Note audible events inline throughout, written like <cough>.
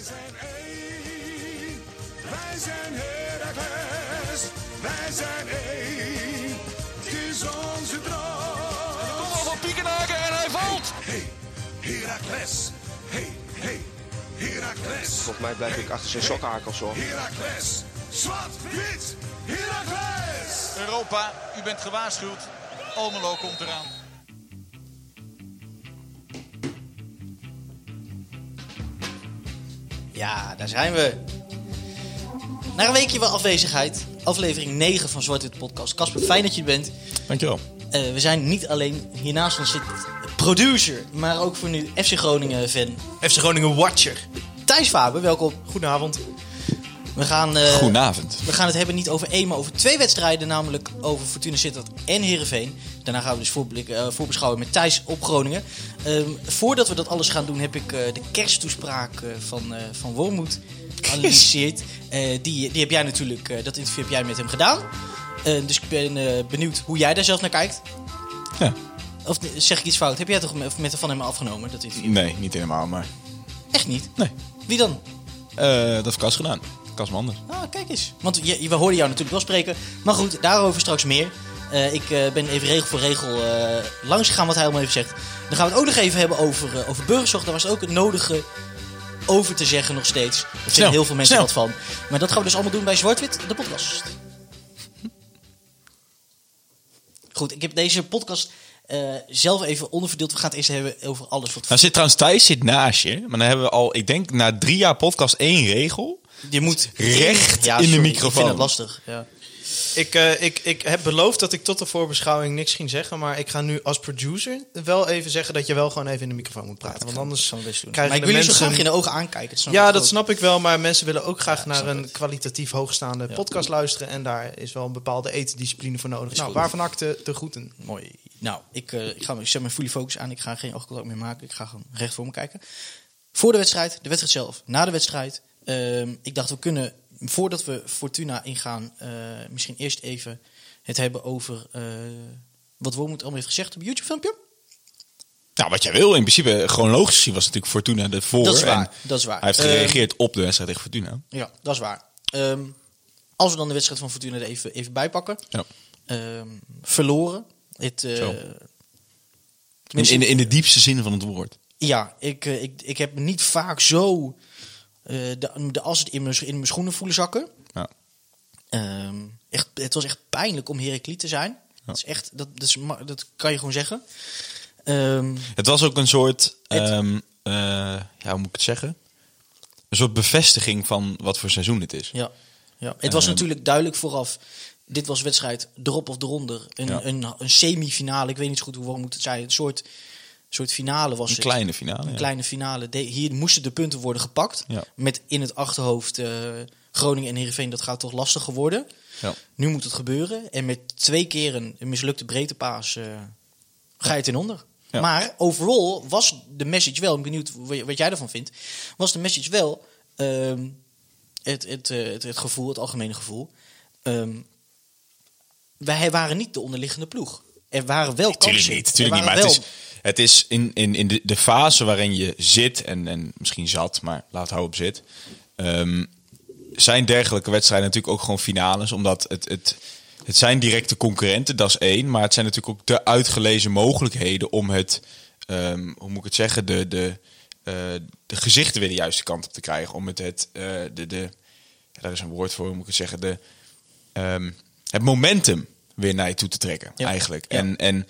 Wij zijn één, wij zijn Heracles, wij zijn één, het is onze droom. Kom al van Piekenhaken en hij valt. Hey, Heracles, hey, hey, Heracles. Volgens mij blijf ik achter zijn sokkenhakels hoor. Heracles, zwart, wit, Heracles. Europa, u bent gewaarschuwd. Almelo komt eraan. Ja, daar zijn we. Na een weekje wel afwezigheid. Aflevering 9 van Zwart Wit Podcast. Casper, fijn dat je er bent. Dankjewel. Eh, we zijn niet alleen, hiernaast ons zit producer, maar ook voor nu FC Groningen fan. FC Groningen Watcher. Thijs Faber, welkom. Goedenavond. We gaan, eh, Goedenavond. we gaan het hebben niet over één, maar over twee wedstrijden. Namelijk over Fortuna Sittard en Heerenveen. Daarna gaan we dus voorblikken, eh, voorbeschouwen met Thijs op Groningen. Ehm, voordat we dat alles gaan doen, heb ik eh, de kersttoespraak eh, van, van Wormoed geanalyseerd. <laughs> Die, die heb jij natuurlijk, dat interview heb jij met hem gedaan. Dus ik ben benieuwd hoe jij daar zelf naar kijkt. Ja. Of zeg ik iets fout? Heb jij toch met, met van hem afgenomen, dat interview? Nee, niet helemaal, maar... Echt niet? Nee. Wie dan? Eh, dat heeft Kas gedaan. Kas Manders. Ah, kijk eens. Want je, we hoorden jou natuurlijk wel spreken. Maar goed, daarover straks meer. Eh, ik eh, ben even regel voor regel eh, langs gegaan wat hij allemaal heeft gezegd. Dan gaan we het ook nog even hebben over, over burgerzorg. Daar was ook het nodige over te zeggen nog steeds. Vinden Snel, heel veel mensen wat van. Maar dat gaan we dus allemaal doen bij Zwartwit, de podcast. Goed, ik heb deze podcast zelf even onderverdeeld. We gaan het eerst hebben over alles wat... Nou zit trouwens Thijs zit naast je. Maar dan hebben we al, ik denk, na drie jaar podcast één regel. je moet recht in de sorry, Ik microfoon. vind het lastig. Ja. Ik, eh, ik, ik heb beloofd dat ik tot de voorbeschouwing niks ging zeggen. Maar ik ga nu als producer wel even zeggen dat je wel gewoon even in de microfoon moet praten. Want anders krijgen Maar ik wil je zo mensen... graag in de ogen aankijken. Ja, dat ook. snap ik wel. Maar mensen willen ook graag naar een kwalitatief hoogstaande podcast luisteren. En daar is wel een bepaalde etendiscipline voor nodig. Nou, waarvan acte de groeten. Mooi. Nou, ik, eh, ik, ga, ik zet mijn fully focus aan. Ik ga geen oogcontact meer maken. Ik ga gewoon recht voor me kijken. Voor de wedstrijd, de wedstrijd zelf, na de wedstrijd. Ehm, ik dacht, we kunnen, voordat we Fortuna ingaan, eh, misschien eerst even het hebben over eh, wat Wormoed allemaal heeft gezegd op een YouTube-filmpje. Nou, wat jij wil. In principe, chronologisch gezien was natuurlijk Fortuna de voor. Dat is waar, en dat is waar. Hij heeft Ehm, gereageerd op de wedstrijd tegen Fortuna. Ja, dat is waar. Ehm, als we dan de wedstrijd van Fortuna er even, even bijpakken. Ja. Ehm, verloren. Het, eh. In, in, de, in de diepste zin van het woord. Ja, ik, ik, ik heb niet vaak zo de, de as het in mijn, in mijn schoenen voelen zakken. Ja. Ehm, echt, het was echt pijnlijk om Heracles te zijn. Dat, is echt, dat, dat, is, dat kan je gewoon zeggen. Ehm, Het was ook een soort, Het- ehm, eh, ja, hoe moet ik het zeggen? Een soort bevestiging van wat voor seizoen het is. ja, ja. Het was natuurlijk duidelijk vooraf. Dit was wedstrijd erop of eronder. Een, Ja. een, een semifinale. Ik weet niet zo goed hoe we moet het zijn. Een soort, soort finale was Een het. kleine finale. Een ja. kleine finale. De- hier moesten de punten worden gepakt. Ja. Met in het achterhoofd eh, Groningen en Heerenveen. Dat gaat toch lastiger worden. Ja. Nu moet het gebeuren. En met twee keer een, mislukte breedtepaas eh ga je het in onder. Maar overal was de message wel, ik ben benieuwd wat wat jij ervan vindt, was de message wel ehm, het, het, eh, het, het gevoel, het algemene gevoel. ehm, wij waren niet de onderliggende ploeg. Er waren wel Tuurlijk kansen. niet, tuurlijk niet. Maar het is, het is in, in, in de, de fase waarin je zit, en, en misschien zat, maar laat houden op zit. ehm, zijn dergelijke wedstrijden natuurlijk ook gewoon finales. Omdat het, het, het zijn directe concurrenten, dat is één. Maar het zijn natuurlijk ook de uitgelezen mogelijkheden om het, ehm, hoe moet ik het zeggen, de, de, eh, de gezichten weer de juiste kant op te krijgen. Om het, het eh, de, de, daar is een woord voor, hoe moet ik het zeggen, de, ehm, het momentum weer naar je toe te trekken, Ja. eigenlijk. Ja. En, en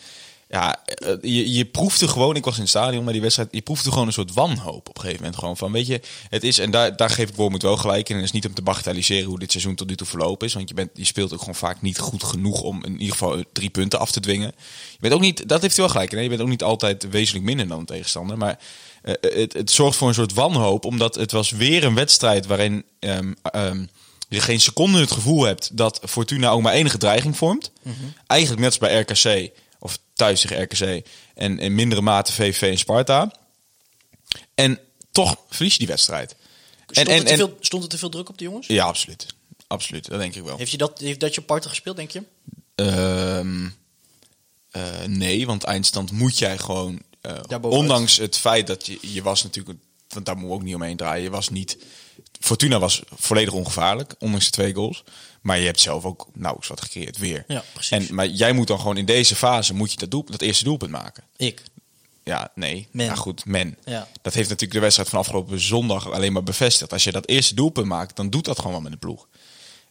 ja, eh, je, je proefde gewoon, ik was in het stadion bij die wedstrijd, je proefde gewoon een soort wanhoop op een gegeven moment. Gewoon van, weet je, het is, en daar, daar geef ik Wormoed wel gelijk in. En het is niet om te bagatelliseren hoe dit seizoen tot nu toe verlopen is. Want je, bent, je speelt ook gewoon vaak niet goed genoeg om in ieder geval drie punten af te dwingen. Je bent ook niet, dat heeft hij wel gelijk in. Je bent ook niet altijd wezenlijk minder dan een tegenstander. Maar eh, het, het zorgt voor een soort wanhoop, omdat het was weer een wedstrijd waarin ehm, ehm, je geen seconde het gevoel hebt dat Fortuna ook maar enige dreiging vormt. Eigenlijk net als bij RKC, of thuis tegen RKC, en in mindere mate VVV en Sparta. En toch verlies je die wedstrijd. Stond, en, er te veel, stond er te veel druk op de jongens? Ja, absoluut. Absoluut, dat denk ik wel. Heeft, je dat, heeft dat je parten gespeeld, denk je? Ehm, eh, nee, want eindstand moet jij gewoon... eh, ondanks het feit dat je... Je was natuurlijk want daar moeten we ook niet omheen draaien. Je was niet, Fortuna was volledig ongevaarlijk, ondanks de twee goals. Maar je hebt zelf ook nauwelijks wat gecreëerd weer. Ja, precies. En, maar jij moet dan gewoon in deze fase moet je dat, doel, dat eerste doelpunt maken. Ik. Ja, nee. Men. Ja, goed, men. Ja. Dat heeft natuurlijk de wedstrijd van afgelopen zondag alleen maar bevestigd. Als je dat eerste doelpunt maakt, dan doet dat gewoon wel met de ploeg.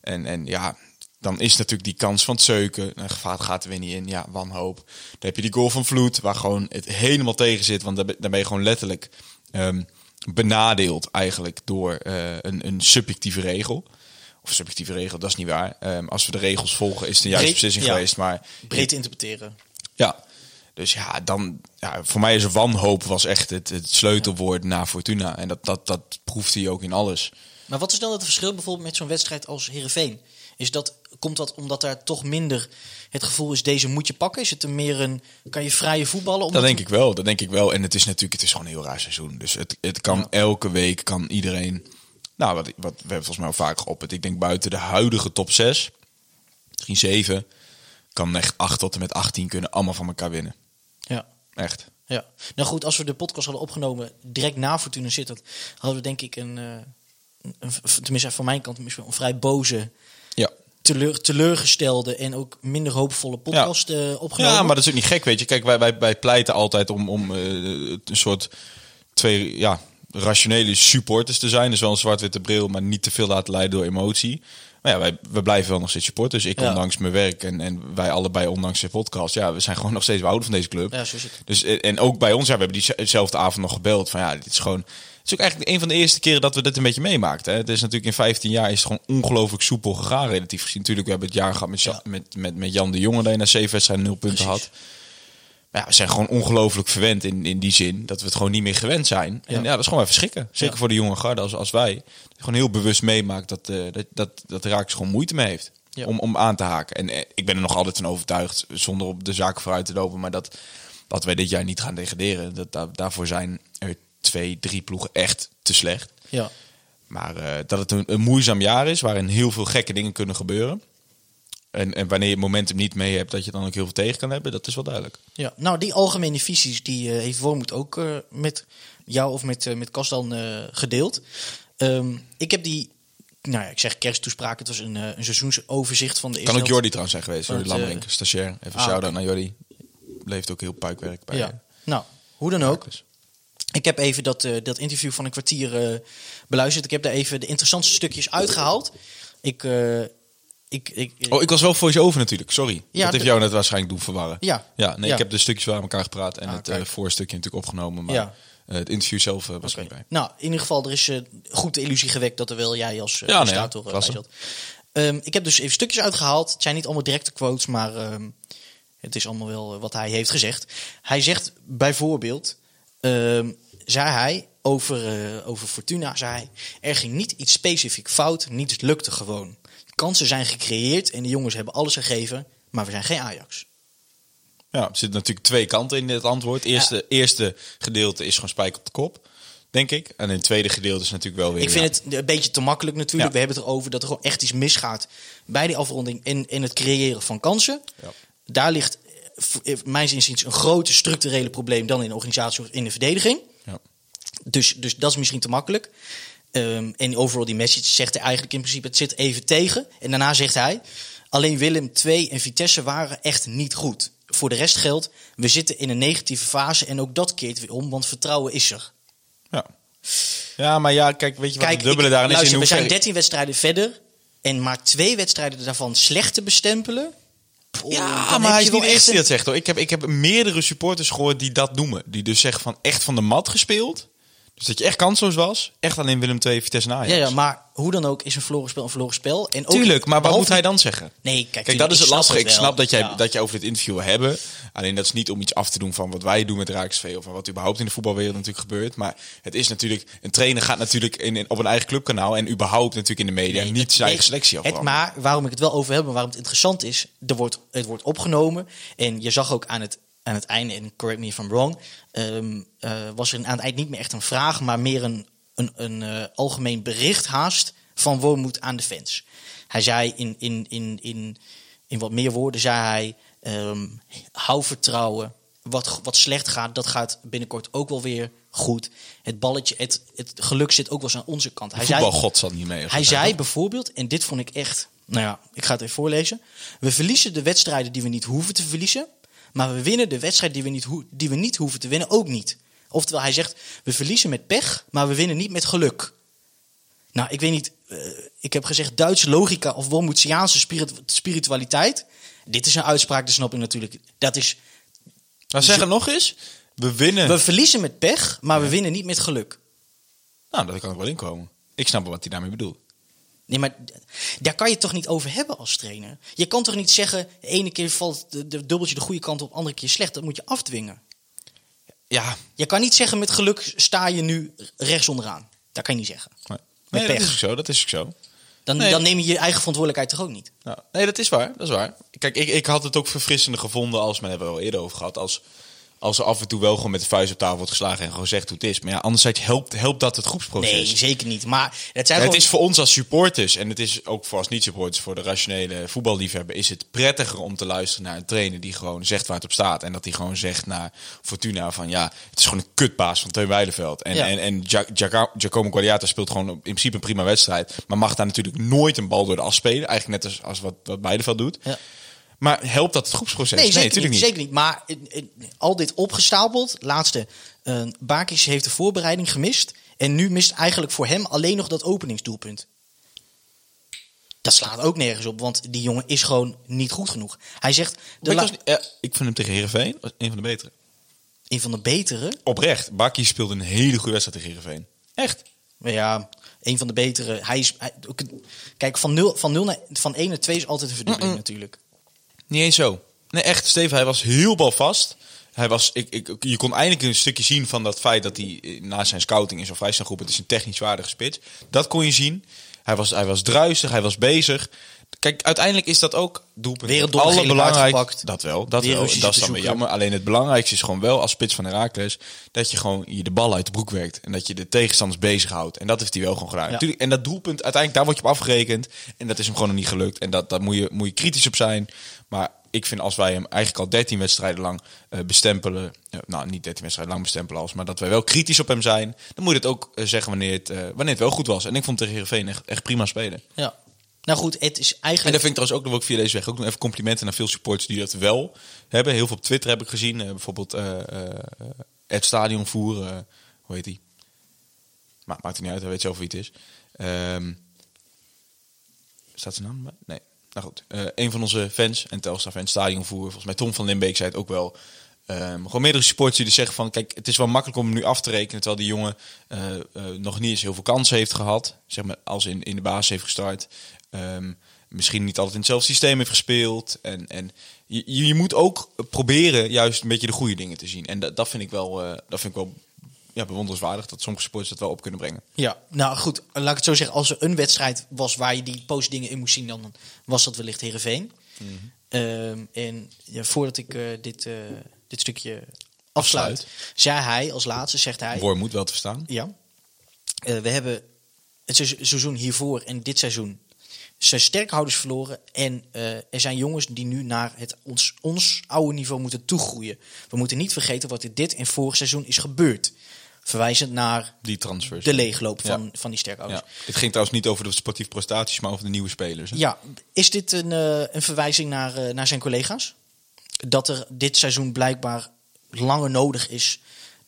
En, en ja, dan is natuurlijk die kans van het zeuken. Een gevaar gaat er weer niet in. Ja, wanhoop. Dan heb je die goal van Vloed, waar gewoon het helemaal tegen zit. Want daar ben daar ben je gewoon letterlijk ehm, benadeeld eigenlijk door eh, een, een subjectieve regel. Of subjectieve regel, dat is niet waar. Ehm, als we de regels volgen, is het een juiste beslissing ja. geweest. Maar Breed te interpreteren. ja, dus ja, dan, ja, voor mij is wanhoop was echt het, het sleutelwoord naar Fortuna. En dat, dat, dat proeft hij ook in alles. Maar wat is dan het verschil bijvoorbeeld met zo'n wedstrijd als Heerenveen? Is dat, komt dat omdat daar toch minder het gevoel is, deze moet je pakken? Is het een meer een, kan je vrije voetballen? Dat Omdat denk ik wel, dat denk ik wel. En het is natuurlijk, het is gewoon een heel raar seizoen. Dus het, het kan elke week, kan iedereen... Nou, wat, wat we hebben volgens mij al vaak geopperd. Ik denk buiten de huidige top 6, misschien 7, kan echt 8 tot en met 18 kunnen allemaal van elkaar winnen. Ja. Echt. Ja, nou goed, als we de podcast hadden opgenomen direct na Fortuna Sittard, hadden we denk ik een, eh, een, een- tenminste van mijn kant, misschien een vrij boze. Teleur, teleurgestelde en ook minder hoopvolle podcast eh, opgenomen. Ja, maar dat is ook niet gek, weet je. Kijk, wij, wij, wij pleiten altijd om, om eh, een soort twee ja, rationele supporters te zijn. Dus wel een zwart-witte bril, maar niet te veel laten leiden door emotie. Maar ja, wij, we blijven wel nog steeds supporters. Ik Ja. ondanks mijn werk en, en wij allebei ondanks de podcast. Ja, we zijn gewoon nog steeds we houden van deze club. Ja, zo is het. Dus, en ook bij ons, ja, we hebben diezelfde avond nog gebeld. Van ja, dit is gewoon... Is ook eigenlijk een van de eerste keren dat we dit een beetje meemaakten. Hè. Het is natuurlijk in 15 jaar is het gewoon ongelooflijk soepel gegaan, relatief gezien. Natuurlijk, we hebben het jaar gehad met, Ja- met, met, met Jan de Jonge, dat je na zeven wedstrijden nul punten Precies. had. Maar ja, we zijn gewoon ongelooflijk verwend in, in die zin dat we het gewoon niet meer gewend zijn. En ja, dat is gewoon even schrikken. Zeker voor de jonge garde als, als wij. Die gewoon heel bewust meemaakt dat, eh dat, dat, dat gewoon moeite mee heeft Ja. om, om aan te haken. En eh, ik ben er nog altijd van overtuigd, zonder op de zaken vooruit te lopen, maar dat, dat wij dit jaar niet gaan degraderen. Dat, daar- daarvoor zijn twee, drie ploegen echt te slecht. Ja. Maar eh, dat het een, een moeizaam jaar is, waarin heel veel gekke dingen kunnen gebeuren. En, en wanneer je het momentum niet mee hebt, dat je dan ook heel veel tegen kan hebben, dat is wel duidelijk. Ja, nou die algemene visies die eh, heeft Wormoed ook eh, met jou of met, met Kas dan eh, gedeeld. Ehm, ik heb die, nou ja, ik zeg kersttoespraak, het was een, een seizoensoverzicht van de eerste Kan ook. Jordi trouwens zijn geweest, Jordi Lambrink, stagiair. Even ah, shout-out naar Jordi. Leeft ook heel puikwerk bij. Ja, nou, hoe dan ook. Ik heb even dat, eh, dat interview van een kwartier eh, beluisterd. Ik heb daar even de interessantste stukjes uitgehaald. Ik, eh, ik, ik, Oh, ik was wel voice-over natuurlijk, sorry. Ja, dat heeft jou net waarschijnlijk doen verwarren. Ja. ja nee, Ja. ik heb de stukjes wel aan elkaar gepraat en Ah, het voorstukje natuurlijk opgenomen. Maar Ja. het interview zelf was bij. Nou, in ieder geval, er is goed de illusie gewekt dat er wel jij als Ja, nee, presentator ja, bij zat. Ehm, ik heb dus even stukjes uitgehaald. Het zijn niet allemaal directe quotes, maar ehm, het is allemaal wel wat hij heeft gezegd. Hij zegt bijvoorbeeld, ehm, zei hij over, eh, over Fortuna, zei hij, er ging niet iets specifiek fout, niets lukte gewoon. Kansen zijn gecreëerd en de jongens hebben alles gegeven, maar we zijn geen Ajax. Ja, er zitten natuurlijk twee kanten in dit antwoord. Eerste, eerste gedeelte is gewoon spijk op de kop, denk ik. En in het tweede gedeelte is natuurlijk wel weer... Ik vind het een beetje te makkelijk natuurlijk. Ja. We hebben het erover dat er gewoon echt iets misgaat bij die afronding en in het creëren van kansen. Ja. Daar ligt, mijns inziens, een groter structurele probleem dan in de organisatie of in de verdediging. Ja. Dus, dus dat is misschien te makkelijk. Ehm, en overal die message zegt hij eigenlijk in principe, het zit even tegen. En daarna zegt hij, alleen Willem II en Vitesse waren echt niet goed. Voor de rest geldt, we zitten in een negatieve fase en ook dat keert weer om, want vertrouwen is er. Ja. ja, maar ja, kijk, weet je wat Kijk, het dubbele ik- daarin is? In we zijn hoeverre- 13 wedstrijden verder. En maar twee wedstrijden daarvan slecht te bestempelen. Ja, maar hij is niet de eerste die dat zegt hoor. Ik heb, ik heb meerdere supporters gehoord die dat noemen. Die dus zeggen van echt van de mat gespeeld. Dus dat je echt kansloos was. Echt alleen Willem II, Vitesse en Ajax. Ja, ja, maar hoe dan ook is een verloren spel een verloren spel. En ook, Tuurlijk, maar wat moet hij dan zeggen? Nee, kijk, Kijk, tuurlijk, dat is het lastige. Ik snap dat, jij, Ja. dat je over dit interview wil hebben. Alleen dat is niet om iets af te doen van wat wij doen met Rijksvee. Of wat überhaupt in de voetbalwereld natuurlijk gebeurt. Maar het is natuurlijk... Een trainer gaat natuurlijk in, in- op een eigen clubkanaal. En überhaupt natuurlijk in de media Nee, niet het- zijn eigen selectie het, afbranden. Maar waarom ik het wel over heb en waarom het interessant is, er wordt, het wordt opgenomen. En je zag ook aan het, aan het einde, en correct me if I'm wrong, ehm, eh, was er aan het eind niet meer echt een vraag, maar meer een, een, een eh, algemeen bericht haast van Wormoed aan de fans. Hij zei in, in, in, in, in wat meer woorden, zei hij, ehm, hou vertrouwen. Wat, wat slecht gaat, dat gaat binnenkort ook wel weer goed. Het balletje, het, het geluk zit ook wel eens aan onze kant. Hij Voetbalgod zat niet mee. hij zei bijvoorbeeld, en dit vond ik echt... Nou ja, ik ga het even voorlezen. We verliezen de wedstrijden die we niet hoeven te verliezen. Maar we winnen de wedstrijd die we niet, die we niet hoeven te winnen ook niet. Oftewel, hij zegt, we verliezen met pech, maar we winnen niet met geluk. Nou, ik weet niet, eh, ik heb gezegd Duitse logica of Wolmoetiaanse spirit- spiritualiteit. Dit is een uitspraak, dat snap ik natuurlijk. Dat is, Nou, zeg het nog eens. We winnen. we verliezen met pech, maar we winnen niet met geluk. Nou, dat kan er wel in komen. Ik snap wel wat hij daarmee bedoelt. Nee, maar daar kan je het toch niet over hebben als trainer? Je kan toch niet zeggen, de ene keer valt de, de dubbeltje de goede kant op, de andere keer slecht. Dat moet je afdwingen. Ja, Je kan niet zeggen, met geluk sta je nu rechts onderaan. Dat kan je niet zeggen. nee, Met nee dat is ook zo. Dat is ook zo. Dan, Nee. dan neem je je eigen verantwoordelijkheid toch ook niet? Nee, dat is waar. Dat is waar. Kijk, ik, ik had het ook verfrissender gevonden als, daar hebben we al eerder over gehad, als, als er af en toe wel gewoon met de vuist op tafel wordt geslagen en gewoon zegt hoe het is. Maar ja, anderzijds helpt, helpt dat het groepsproces. Nee, zeker niet. Maar het zijn Ja, het is voor ons als supporters en het is ook voor als niet-supporters, voor de rationele voetballiefhebber, is het prettiger om te luisteren naar een trainer die gewoon zegt waar het op staat. En dat hij gewoon zegt naar Fortuna van ja, het is gewoon een kutbaas van Teun Weideveld. En, Ja. en, en Giacomo Guardiata speelt gewoon in principe een prima wedstrijd, maar mag daar natuurlijk nooit een bal door de as spelen. Eigenlijk net als, als wat, wat Weideveld doet. Ja. Maar helpt dat het groepsproces? Nee, zeker, natuurlijk niet, niet. zeker niet. Maar eh, eh, al dit opgestapeld, laatste. eh Bakis heeft de voorbereiding gemist. En nu mist eigenlijk voor hem alleen nog dat openingsdoelpunt. Dat slaat ook nergens op, want die jongen is gewoon niet goed genoeg. Hij zegt, de Maar ik, la- was niet- ja, ik vind hem tegen Heerenveen een van de betere. een van de betere. Oprecht, Baki speelde een hele goede wedstrijd tegen Heerenveen. Echt? Ja, een van de betere. Hij is, hij- kijk, van 0 van, 0 naar, van 1 naar 2 is altijd een verdubbeling natuurlijk. Niet eens zo. Nee, echt, Steven, hij was heel balvast. Hij was, ik, ik, je kon eindelijk een stukje zien van dat feit dat hij eh, na zijn scouting in zo'n vrijstaangroep, het is een technisch waardige spits. Dat kon je zien. Hij was, hij was druisig, hij was bezig. Kijk, uiteindelijk is dat ook doelpunt. Allerbelangrijk- gepakt. Dat wel, dat wel. Dat is dan weer jammer. Alleen het belangrijkste is gewoon wel als spits van Herakles dat je gewoon je de bal uit de broek werkt en dat je de tegenstanders bezighoudt. En dat heeft hij wel gewoon gedaan. Ja. Natuurlijk, en dat doelpunt, uiteindelijk daar word je op afgerekend en dat is hem gewoon nog niet gelukt. En dat, daar moet je, moet je kritisch op zijn. Maar ik vind als wij hem eigenlijk al 13 wedstrijden lang eh, bestempelen, eh, nou niet 13 wedstrijden lang bestempelen als, maar dat wij wel kritisch op hem zijn, dan moet je het ook eh, zeggen wanneer het, wanneer het wel goed was. En ik vond tegen Heerenveen echt, echt prima spelen. Ja. Nou goed, het is En eigenlijk... dat vind ik trouwens ook, dat wil via deze weg ook nog even complimenten naar veel supporters die dat wel hebben. Heel veel op Twitter heb ik gezien. eh, bijvoorbeeld eh eh, eh, Ed Stadionvoer, eh, hoe heet die? Maar maakt het niet uit, hij weet zelf wie het is. Ehm, staat zijn naam erbij? Nee. Nou goed, eh, een van onze fans, en Telstar fans, Stadionvoer, volgens mij Tom van Limbeek zei het ook wel. Ehm, gewoon meerdere supporters die dus zeggen van, kijk, het is wel makkelijk om hem nu af te rekenen, terwijl die jongen eh, eh, nog niet eens heel veel kansen heeft gehad. Zeg maar, als in, in de basis heeft gestart. Ehm, misschien niet altijd in hetzelfde systeem heeft gespeeld. En, en je, je moet ook proberen juist een beetje de goede dingen te zien. En dat, dat vind ik wel, eh, dat vind ik wel ja, bewonderenswaardig, dat sommige supporters dat wel op kunnen brengen. Ja, nou goed, laat ik het zo zeggen. Als er een wedstrijd was waar je die post dingen in moest zien, dan was dat wellicht Heerenveen. Mhm. Ehm, en ja, voordat ik eh, dit, eh, dit stukje afsluit, Afsluit. zei hij als laatste, zegt hij... Woord moet wel te verstaan. Ja. We hebben het seizoen hiervoor en dit seizoen zijn sterkhouders verloren. En eh, er zijn jongens die nu naar het, ons, ons oude niveau moeten toegroeien. We moeten niet vergeten wat er dit en vorig seizoen is gebeurd. Verwijzend naar Die transfers. de leegloop van, Ja. van die sterkhouders. Ja. Het ging trouwens niet over de sportieve prestaties, maar over de nieuwe spelers. hè? Ja, is dit een, eh, een verwijzing naar, eh, naar zijn collega's? Dat er dit seizoen blijkbaar langer nodig is.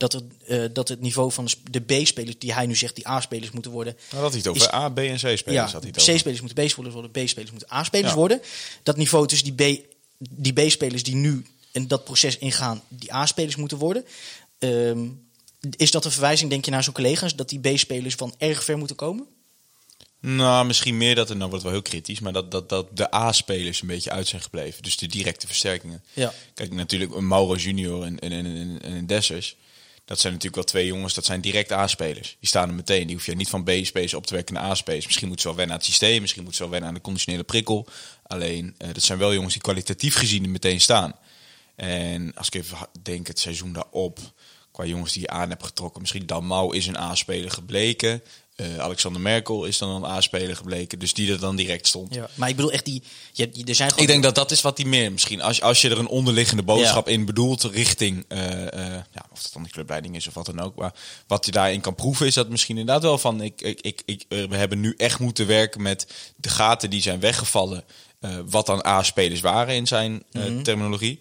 Dat, er, eh, dat het niveau van de sp- de B-spelers, die hij nu zegt, die A-spelers moeten worden. Nou, dat hij het over Is- A, B en C spelers ja, had hij het. C-spelers moeten B-spelers worden, B-spelers moeten A-spelers Ja. worden. Dat niveau tussen die B- die B-spelers die nu in dat proces ingaan, die A-spelers moeten worden. Ehm, is dat een verwijzing, denk je, naar zo'n collega's, dat die B-spelers van erg ver moeten komen? Nou, misschien meer dat er, nou wordt wel heel kritisch, maar dat, dat, dat de A-spelers een beetje uit zijn gebleven. Dus de directe versterkingen. Ja. Kijk, natuurlijk een Mauro Junior en, en, en, Dessers. Dat zijn natuurlijk wel twee jongens, dat zijn direct A-spelers. Die staan er meteen. Die hoef je niet van B-spelers op te werken naar A-spelers. Misschien moeten ze wel wennen aan het systeem, misschien moeten ze wel wennen aan de conditionele prikkel. Alleen, eh, dat zijn wel jongens die kwalitatief gezien er meteen staan. En als ik even denk, het seizoen daarop, qua jongens die je aan hebt getrokken, misschien Dalmau is een A-speler gebleken. Eh, Alexander Merkel is dan een A-speler gebleken, dus die er dan direct stond. Ja. Maar ik bedoel echt die... Je, hebt- er zijn gewoon... Ik denk dat dat is wat hij meer misschien. Als, als je er een onderliggende boodschap in bedoelt richting, eh, ja, of dat dan de clubleiding is of wat dan ook, maar wat je daarin kan proeven is dat misschien inderdaad wel van, ik, ik, ik, ik, we hebben nu echt moeten werken met de gaten die zijn weggevallen, wat dan A-spelers waren in zijn Mhm. terminologie.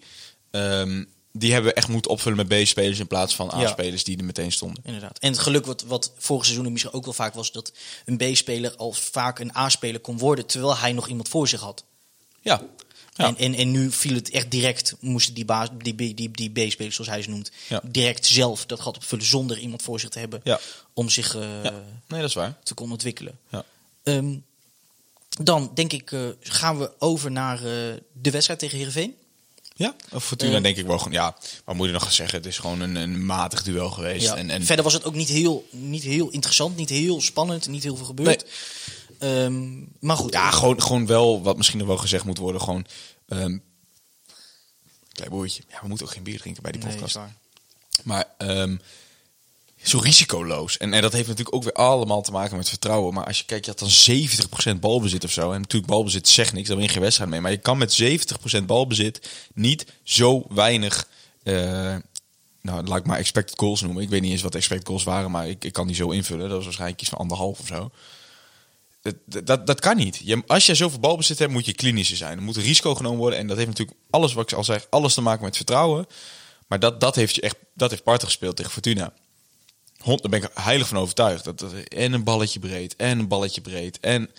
Ehm, die hebben we echt moeten opvullen met B-spelers in plaats van Ja. A-spelers die er meteen stonden. Inderdaad. En het geluk wat, wat vorig seizoen misschien ook wel vaak was... dat een B-speler al vaak een A-speler kon worden... terwijl hij nog iemand voor zich had. Ja. Ja. En, en, en nu viel het echt direct, moesten die, baas, die, die, die B-spelers, zoals hij ze noemt, Ja. direct zelf dat gat opvullen zonder iemand voor zich te hebben om zich eh. Nee, dat is waar. te kunnen ontwikkelen. Ja. Ehm, dan denk ik, eh, gaan we over naar eh, de wedstrijd tegen Heerenveen. Ja, of Fortuna Eh, denk ik wel gewoon, ja, wat moet je nog gaan zeggen? Het is gewoon een, een matig duel geweest. Ja. En, en Verder was het ook niet heel, niet heel interessant, niet heel spannend, niet heel veel gebeurd. Ehm, maar goed, Ja, gewoon, gewoon wel, wat misschien nog wel gezegd moet worden, gewoon... ehm klein boertje. Ja, we moeten ook geen bier drinken bij die Nee, podcast. waar. maar ehm, zo risicoloos. En, en dat heeft natuurlijk ook weer allemaal te maken met vertrouwen. Maar als je kijkt, je had dan 70% balbezit of zo. En natuurlijk, balbezit zegt niks, daar win je geen wedstrijd mee. Maar je kan met 70% balbezit niet zo weinig... eh, nou, laat ik maar expected goals noemen. Ik weet niet eens wat expected goals waren, maar ik, ik kan die zo invullen. Dat was waarschijnlijk iets van anderhalf of zo. Dat, dat, dat kan niet. Je, als je zoveel balbezit hebt, moet je klinischer zijn. Er moet een risico genomen worden. En dat heeft natuurlijk alles, wat ik al zeg, alles te maken met vertrouwen. Maar dat, dat heeft je echt, dat heeft Sparta gespeeld tegen Fortuna. Hond, daar ben ik heilig van overtuigd. Dat, dat, en een balletje breed, en een balletje breed. En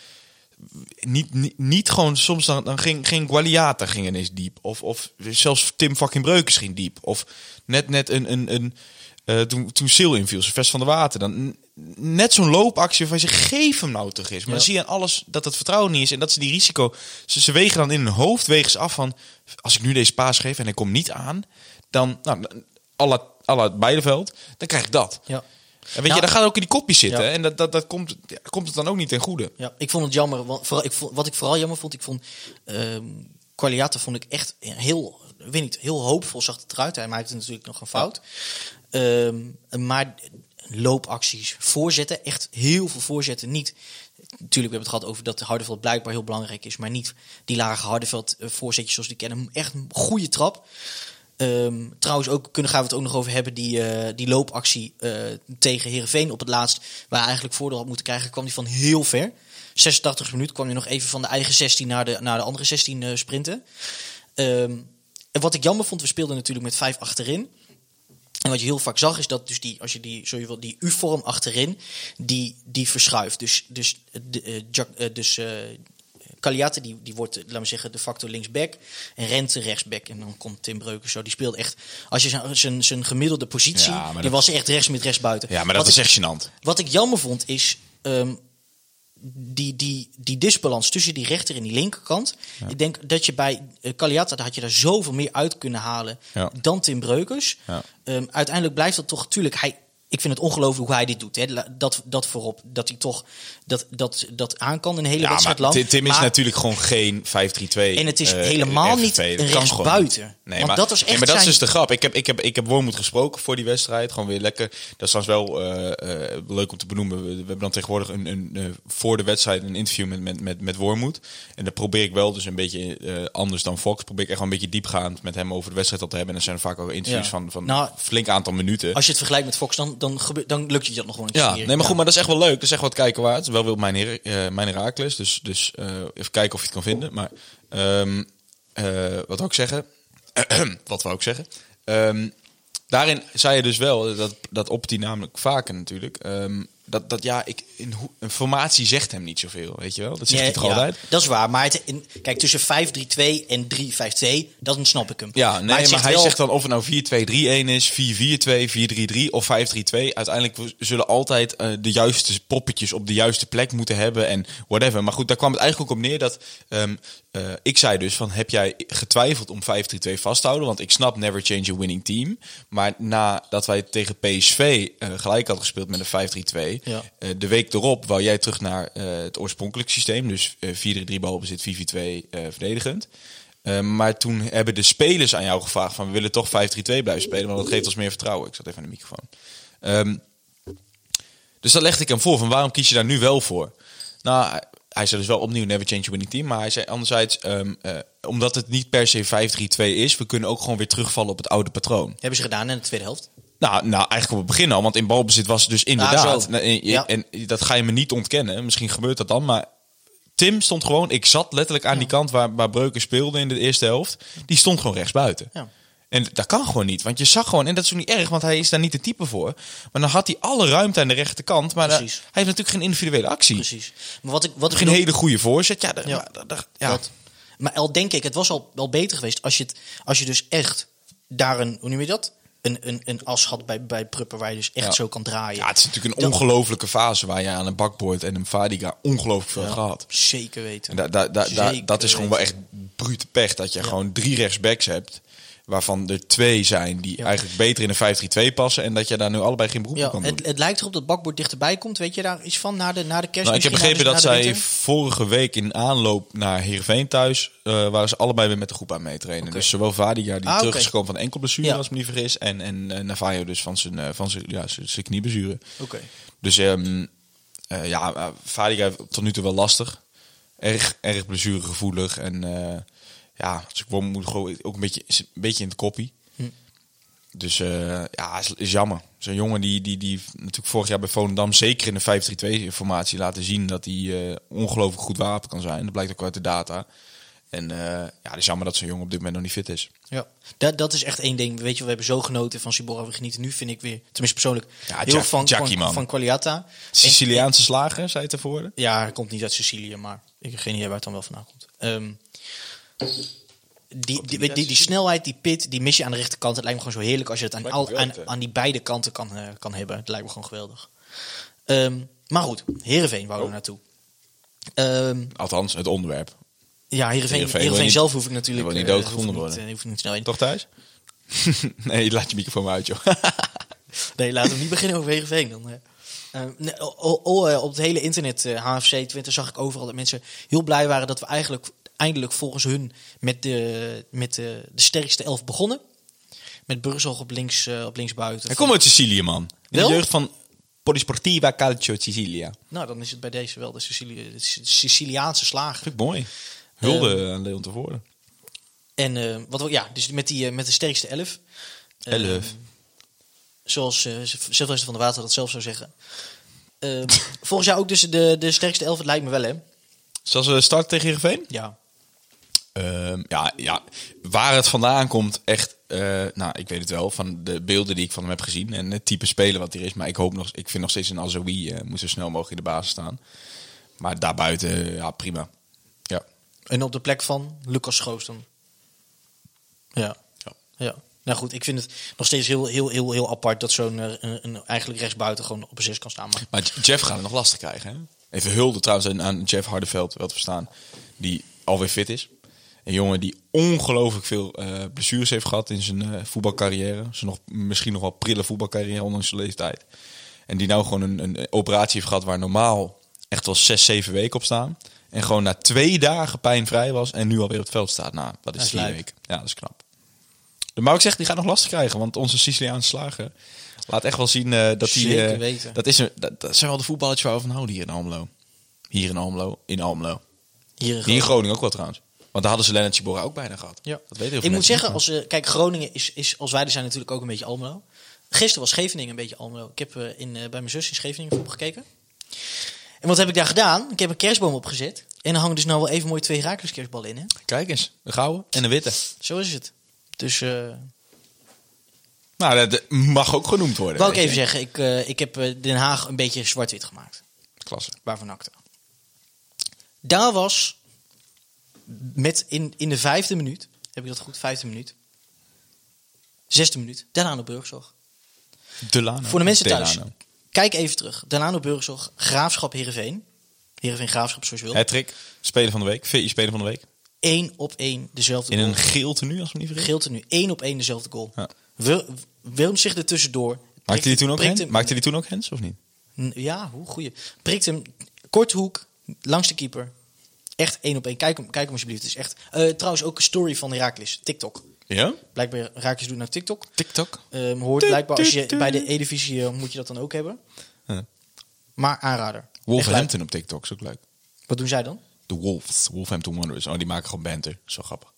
niet, niet, niet gewoon, soms dan, dan ging, ging Gualiata ging ineens diep. Of, of zelfs Tim fucking Breukers ging diep. Of net, net een, een, een eh, toen, toen Sil inviel, Vest van de Water. Dan net zo'n loopactie van je geef hem nou toch eens. Maar Ja. dan zie je aan alles dat het vertrouwen niet is. En dat ze die risico, ze, ze wegen dan in hun hoofd wegen ze af van, als ik nu deze paas geef en hij komt niet aan, dan, nou, alle, alle Beideveld, dan krijg ik dat. Ja. En weet Nou, je, dan gaat ook in die kopjes zitten. Ja. En dat, dat, dat komt, ja, komt het dan ook niet ten goede. Ja, ik vond het jammer. Want vooral, ik vond, wat ik vooral jammer vond, ik vond Qualiata vond ik echt heel, weet niet, heel hoopvol zag het eruit. Hij maakte natuurlijk nog een fout. Ehm, maar loopacties, voorzetten, echt heel veel voorzetten. Niet, natuurlijk, we hebben het gehad over dat Hardeveld blijkbaar heel belangrijk is, maar niet die lage Hardeveld eh, voorzetjes zoals die kennen. Echt een goede trap. Ehm, trouwens, ook kunnen gaan we het ook nog over hebben. Die, eh, die loopactie eh, tegen Herenveen op het laatst. Waar hij eigenlijk voordeel had moeten krijgen, kwam die van heel ver. 86 minuten kwam hij nog even van de eigen 16 naar de, naar de andere 16 eh, sprinten. Ehm, en wat ik jammer vond, we speelden natuurlijk met vijf achterin. En wat je heel vaak zag, is dat dus die, als je die, zo je die U-vorm achterin, die, die verschuift. Dus, dus, dus Kaliate, die, die wordt, eh, laten we zeggen, de facto linksback. En Rente rechtsback. En dan komt Tim Breukers zo. Die speelt echt, als je zijn- zijn, gemiddelde positie, Ja, die dat- was echt rechts met rechts buiten. Ja, maar dat Wat is echt gênant. wat ik jammer vond is ehm, die, die, die disbalans tussen die rechter en die linkerkant. Ik denk dat je bij uh, Kaliata, daar had je daar zoveel meer uit kunnen halen Ja. dan Tim Breukers. Ja. Ehm, uiteindelijk blijft dat toch, natuurlijk, hij, ik vind het ongelooflijk hoe hij dit doet. Hè. Dat, dat voorop, dat hij toch dat, dat, dat aan kan een hele Ja, wedstrijd lang. Tim, Tim is natuurlijk gewoon geen 5-3-2. En het is eh, helemaal niet Dat een rechtsbuiten. Nee, Want maar, dat was echt nee, maar dat is dus de grap. Ik heb, ik heb, ik heb Wormoed gesproken voor die wedstrijd. Gewoon weer lekker. Dat is trouwens wel eh, eh, leuk om te benoemen. We, we hebben dan tegenwoordig een, een, voor de wedstrijd een interview met, met, met, met Wormoed. En dan probeer ik wel dus een beetje anders dan Fox. Probeer ik echt wel een beetje diepgaand met hem over de wedstrijd al te hebben. En er zijn vaak ook interviews Ja. van, van Nou, een flink aantal minuten. Als je het vergelijkt met Fox, dan, dan, gebe- dan lukt je dat nog wel eens. Ja, nee, maar goed, maar dat is echt wel leuk. Dat is echt wat kijken waard. Wel wil mijn, Her eh mijn Herakles, dus, dus eh, even kijken of je het kan vinden. Maar ehm, eh, wat wou ik zeggen? <clears throat> wat wou ik zeggen? Ehm, daarin zei je dus wel, dat, dat Opti namelijk vaker natuurlijk, ehm, dat, dat ja, ik, in een formatie zegt hem niet zoveel, weet je wel? Dat zegt Ja, hij toch ja, altijd? Dat is waar. Maar het, in- kijk, tussen 5-3-2 en 3-5-2, dan snap ik hem. Ja, nee, maar, zegt hij wel- zegt dan of het nou 4-2-3-1 is, 4-4-2, 4-3-3 of 5-3-2. Uiteindelijk zullen altijd eh, de juiste poppetjes op de juiste plek moeten hebben en whatever. Maar goed, daar kwam het eigenlijk ook op neer dat ehm, eh, ik zei dus van heb jij getwijfeld om 5-3-2 vast te houden? Want ik snap never change a winning team. Maar nadat wij tegen PSV eh, gelijk hadden gespeeld met een 5-3-2, Ja. eh, de week erop wou jij terug naar het oorspronkelijk systeem. Dus eh 4-3 balbezit, 4-4-2 eh, verdedigend. Eh, maar toen hebben de spelers aan jou gevraagd van we willen toch 5-3-2 blijven spelen, want dat geeft ons meer vertrouwen. Ik zat even aan de microfoon. Ehm, Dus dat legde ik hem voor, van waarom kies je daar nu wel voor? Nou, hij- zei dus wel opnieuw never change winning team. Maar hij zei anderzijds, ehm, eh, omdat het niet per se 5-3-2 is... we kunnen ook gewoon weer terugvallen op het oude patroon. Hebben ze gedaan in de tweede helft. Nou, nou, eigenlijk op het begin al, want in balbezit was het dus inderdaad. zo. Nou, en, Ja. en dat ga je me niet ontkennen. Misschien gebeurt dat dan, maar Tim stond gewoon. Ik zat letterlijk aan die kant waar, waar Breuken speelde in de eerste helft. Die stond gewoon rechts buiten. Ja. En dat kan gewoon niet, want je zag gewoon, en dat is ook niet erg, want hij is daar niet de type voor. Maar dan had hij alle ruimte aan de rechterkant, maar hij heeft natuurlijk geen individuele actie. Precies. Maar wat ik, wat ik Geen bedoel- hele goede voorzet. Ja, Ja. ja. Dat. Maar al denk ik, het was al wel beter geweest als je, het, als je dus echt daar een, hoe noem je dat? Een, een, een as had bij, bij Pruppen waar je dus echt Ja. zo kan draaien. ja, het is natuurlijk een ongelofelijke fase waar je aan een bakboord en een Vadiga ongelooflijk veel hebt gehad. Zeker weten. En da, da, da, da- Zeker dat is gewoon wel echt brute pech. Dat je gewoon drie rechtsbacks hebt. Waarvan er twee zijn die Ja. eigenlijk beter in een 5-3-2 passen. En dat je daar nu allebei geen beroep Ja, op kan doen. het, het lijkt erop dat Bakboord dichterbij komt. Weet je daar iets van na de, na de kerst? Nou, ik heb begrepen dat zij vorige week in aanloop naar Heerenveen thuis... eh, waren ze allebei weer met de groep aan meetrainen. Dus zowel Vadiga, die Ah, terug is gekomen van enkel blessure, Ja. als me niet vergis. En, en eh, Navajo dus van zijn, eh, van zijn, ja, zijn, knieblessure. Oké. Dus ehm, eh, ja, uh, heeft tot nu toe wel lastig. Erg, erg blessuregevoelig. En ja, dus ik moet gewoon ook een beetje, een beetje in het koppie. Hm. Dus eh, ja, is, is jammer. Zo'n jongen die, die, die natuurlijk vorig jaar bij Volendam zeker in de 5-3-2 formatie laten zien dat hij eh, ongelooflijk goed wapen kan zijn. Dat blijkt ook uit de data. En eh, ja, het is jammer dat zo'n jongen op dit moment nog niet fit is. Ja, dat, dat is echt één ding. Weet je, we hebben zo genoten van Sibora. We genieten nu, vind ik weer, tenminste persoonlijk, Ja, heel Jack- van, Jackie, van, van Qualiata. Siciliaanse slager, zei het ervoor. Ja, hij komt niet uit Sicilië, maar ik heb geen idee waar het dan wel vandaan komt. Ehm, die, die, die, die, snelheid, die pit, die mis je aan de rechterkant. Het lijkt me gewoon zo heerlijk als je het aan, al, aan, aan die beide kanten kan, eh, kan hebben. Het lijkt me gewoon geweldig. Ehm, maar goed, Heerenveen wouden we naartoe. Ehm, Althans, het onderwerp. ja, Heerenveen, Heerenveen Heerenveen, zelf hoef ik natuurlijk... niet eh, doodgevonden hoef ik worden. niet, eh, hoef ik niet snel in. Toch thuis? <laughs> nee, laat je microfoon maar uit, joh. <laughs> Nee, laten we niet beginnen over Heerenveen dan. hè. Eh, nee, o- o- o- eh, op het hele internet, HFC, Twitter, zag ik overal dat mensen heel blij waren dat we eigenlijk eindelijk volgens hun met de, met de, de sterkste elf begonnen. Met Burgzorg op links, eh, op links buiten. Hij komt uit Sicilië, man. In de Wel? jeugd van Polisportiva Calcio Sicilia. Nou, dan is het bij deze wel de, de Sic- Siciliaanse slager. Vind ik mooi. Hulde aan Leon Tevoorde. En eh, wat, ja, dus met, die, eh, met de sterkste elf. Eh, Elf. zoals Sylvester van der Water dat zelf zou zeggen. Eh, <laughs> volgens jou ook dus de, de sterkste elf, het lijkt me wel, hè? Zoals we starten tegen Heerenveen? Ja. Ehm, ja, ja, waar het vandaan komt, echt. eh, nou, ik weet het wel van de beelden die ik van hem heb gezien en het type speler wat hij is. Maar ik hoop nog, ik vind nog steeds een Azoui eh moet zo snel mogelijk in de basis staan. Maar daarbuiten, ja, prima. Ja. En op de plek van Lucas Schoos dan. Ja. Ja. ja. Nou goed, ik vind het nog steeds heel, heel, heel, heel apart dat zo'n eh, een, een eigenlijk rechtsbuiten gewoon op een zes kan staan. Maar Maar Jeff gaat het nog lastig krijgen. Hè? Even hulde trouwens aan- aan Jeff Hardeveld, wel te verstaan. Die alweer fit is. Een jongen die ongelooflijk veel eh, blessures heeft gehad in zijn eh, voetbalcarrière. Zijn nog, misschien nog wel prille voetbalcarrière ondanks zijn leeftijd. En die nou gewoon een, een operatie heeft gehad waar normaal echt wel zes, zeven weken op staan. En gewoon na twee dagen pijnvrij was en nu alweer op het veld staat. Nou, dat is vier weken. Ja, dat is knap. Maar ik zeg, die gaat nog lastig krijgen. Want onze Siciliaanse slager laat echt wel zien eh, dat hij... Dat, is een, dat, dat zijn wel de voetballetjes waar we van houden hier in Almelo. Hier in Almelo. In Almelo. hier in Groningen ook wel trouwens. Want daar hadden ze Lennart Chibora ook bijna gehad. Ja. Dat weet veel Ik moet zeggen, als, eh, kijk, Groningen is, is als wij er zijn natuurlijk ook een beetje Almelo. Gisteren was Scheveningen een beetje Almelo. Ik heb eh, in, eh, bij mijn zus in Scheveningen gekeken. En wat heb ik daar gedaan? Ik heb een kerstboom opgezet. En er hangen dus nou wel even mooi twee Herakles kerstballen in. Hè? Kijk eens. De gouden en de witte. Zo is het. Dus eh Nou, dat mag ook genoemd worden. wou ik even je. zeggen, ik, ik heb Den Haag een beetje zwart-wit gemaakt. Klasse. Waarvan acte. Daar was met in, in de vijfde minuut, heb ik dat goed? Vijfde minuut. Zesde minuut, Delano Burgzorg. Delano. Voor de mensen thuis, Delano. kijk even terug. Delano Burgzorg, Graafschap Heerenveen. Heerenveen Graafschap zoals je wil. Hattrick. Speler van de week. VI Speler van de week. Eén op één dezelfde In goal. een geel tenue, als me niet vergis. Geelt er nu één op één dezelfde goal. Ja. Wil- Wurmt zich er tussendoor. Maakte hij toen ook hens? Maakte hij toen ook hens of niet? Ja, hoe goeie. Prikt hem kort hoek langs de keeper. Echt één op één. Kijk hem, kijk hem alsjeblieft. Het is echt. eh, trouwens ook een story van Herakles. TikTok. Ja? Blijkbaar Herakles doet naar TikTok. TikTok. Ehm, hoort blijkbaar als je bij de E-divisie eh, moet je dat dan ook hebben. Maar aanrader. Wolverhampton op TikTok is ook leuk. Wat doen zij dan? De Wolves, Wolverhampton Wanderers. Oh, die maken gewoon banter. Zo grappig.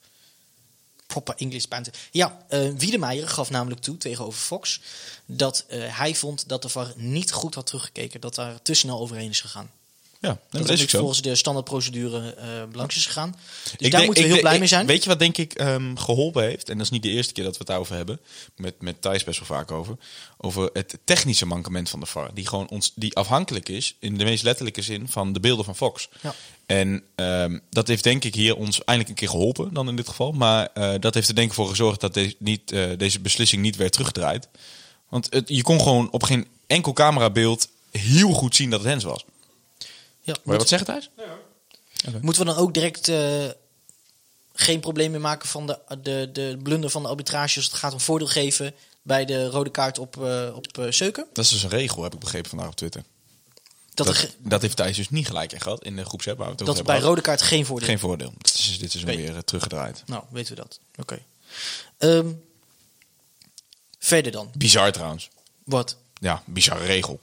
Proper English banter. Ja, eh Wiedemeyer gaf namelijk toe tegenover Fox dat hij vond dat de VAR niet goed had teruggekeken. Dat daar te snel overheen is gegaan. Ja, dat is ook zo. volgens de standaardprocedure eh langs is gegaan. Dus Ik daar denk- moeten we heel blij mee zijn. Weet je wat denk ik ehm, geholpen heeft? En dat is niet de eerste keer dat we het daarover hebben. Met, met Thijs best wel vaak over. Over het technische mankement van de VAR. Die, gewoon ons, die afhankelijk is, in de meest letterlijke zin, van de beelden van Fox. Ja. En ehm, dat heeft denk ik hier ons eindelijk een keer geholpen, dan in dit geval. Maar eh, dat heeft er denk ik voor gezorgd dat deze, niet, eh, deze beslissing niet werd teruggedraaid. Want het, je kon gewoon op geen enkel camerabeeld heel goed zien dat het Hens was. Ja, je wat zeggen, Thijs? Moeten we dan ook direct eh, geen probleem meer maken van de, de, de blunder van de arbitrage als het gaat om voordeel geven bij de rode kaart op, eh op eh, Seuken? Dat is dus een regel, heb ik begrepen vandaag op Twitter. Dat, Dat, heeft Thijs dus niet gelijk in gehad in de groepsapp. waar we het over dat hebben bij gehad. rode kaart geen voordeel Geen voordeel. Dit is, dit is weer teruggedraaid. Nou, weten we dat. Oké. Ehm, verder dan. Bizar trouwens. Wat? Ja, bizarre regel.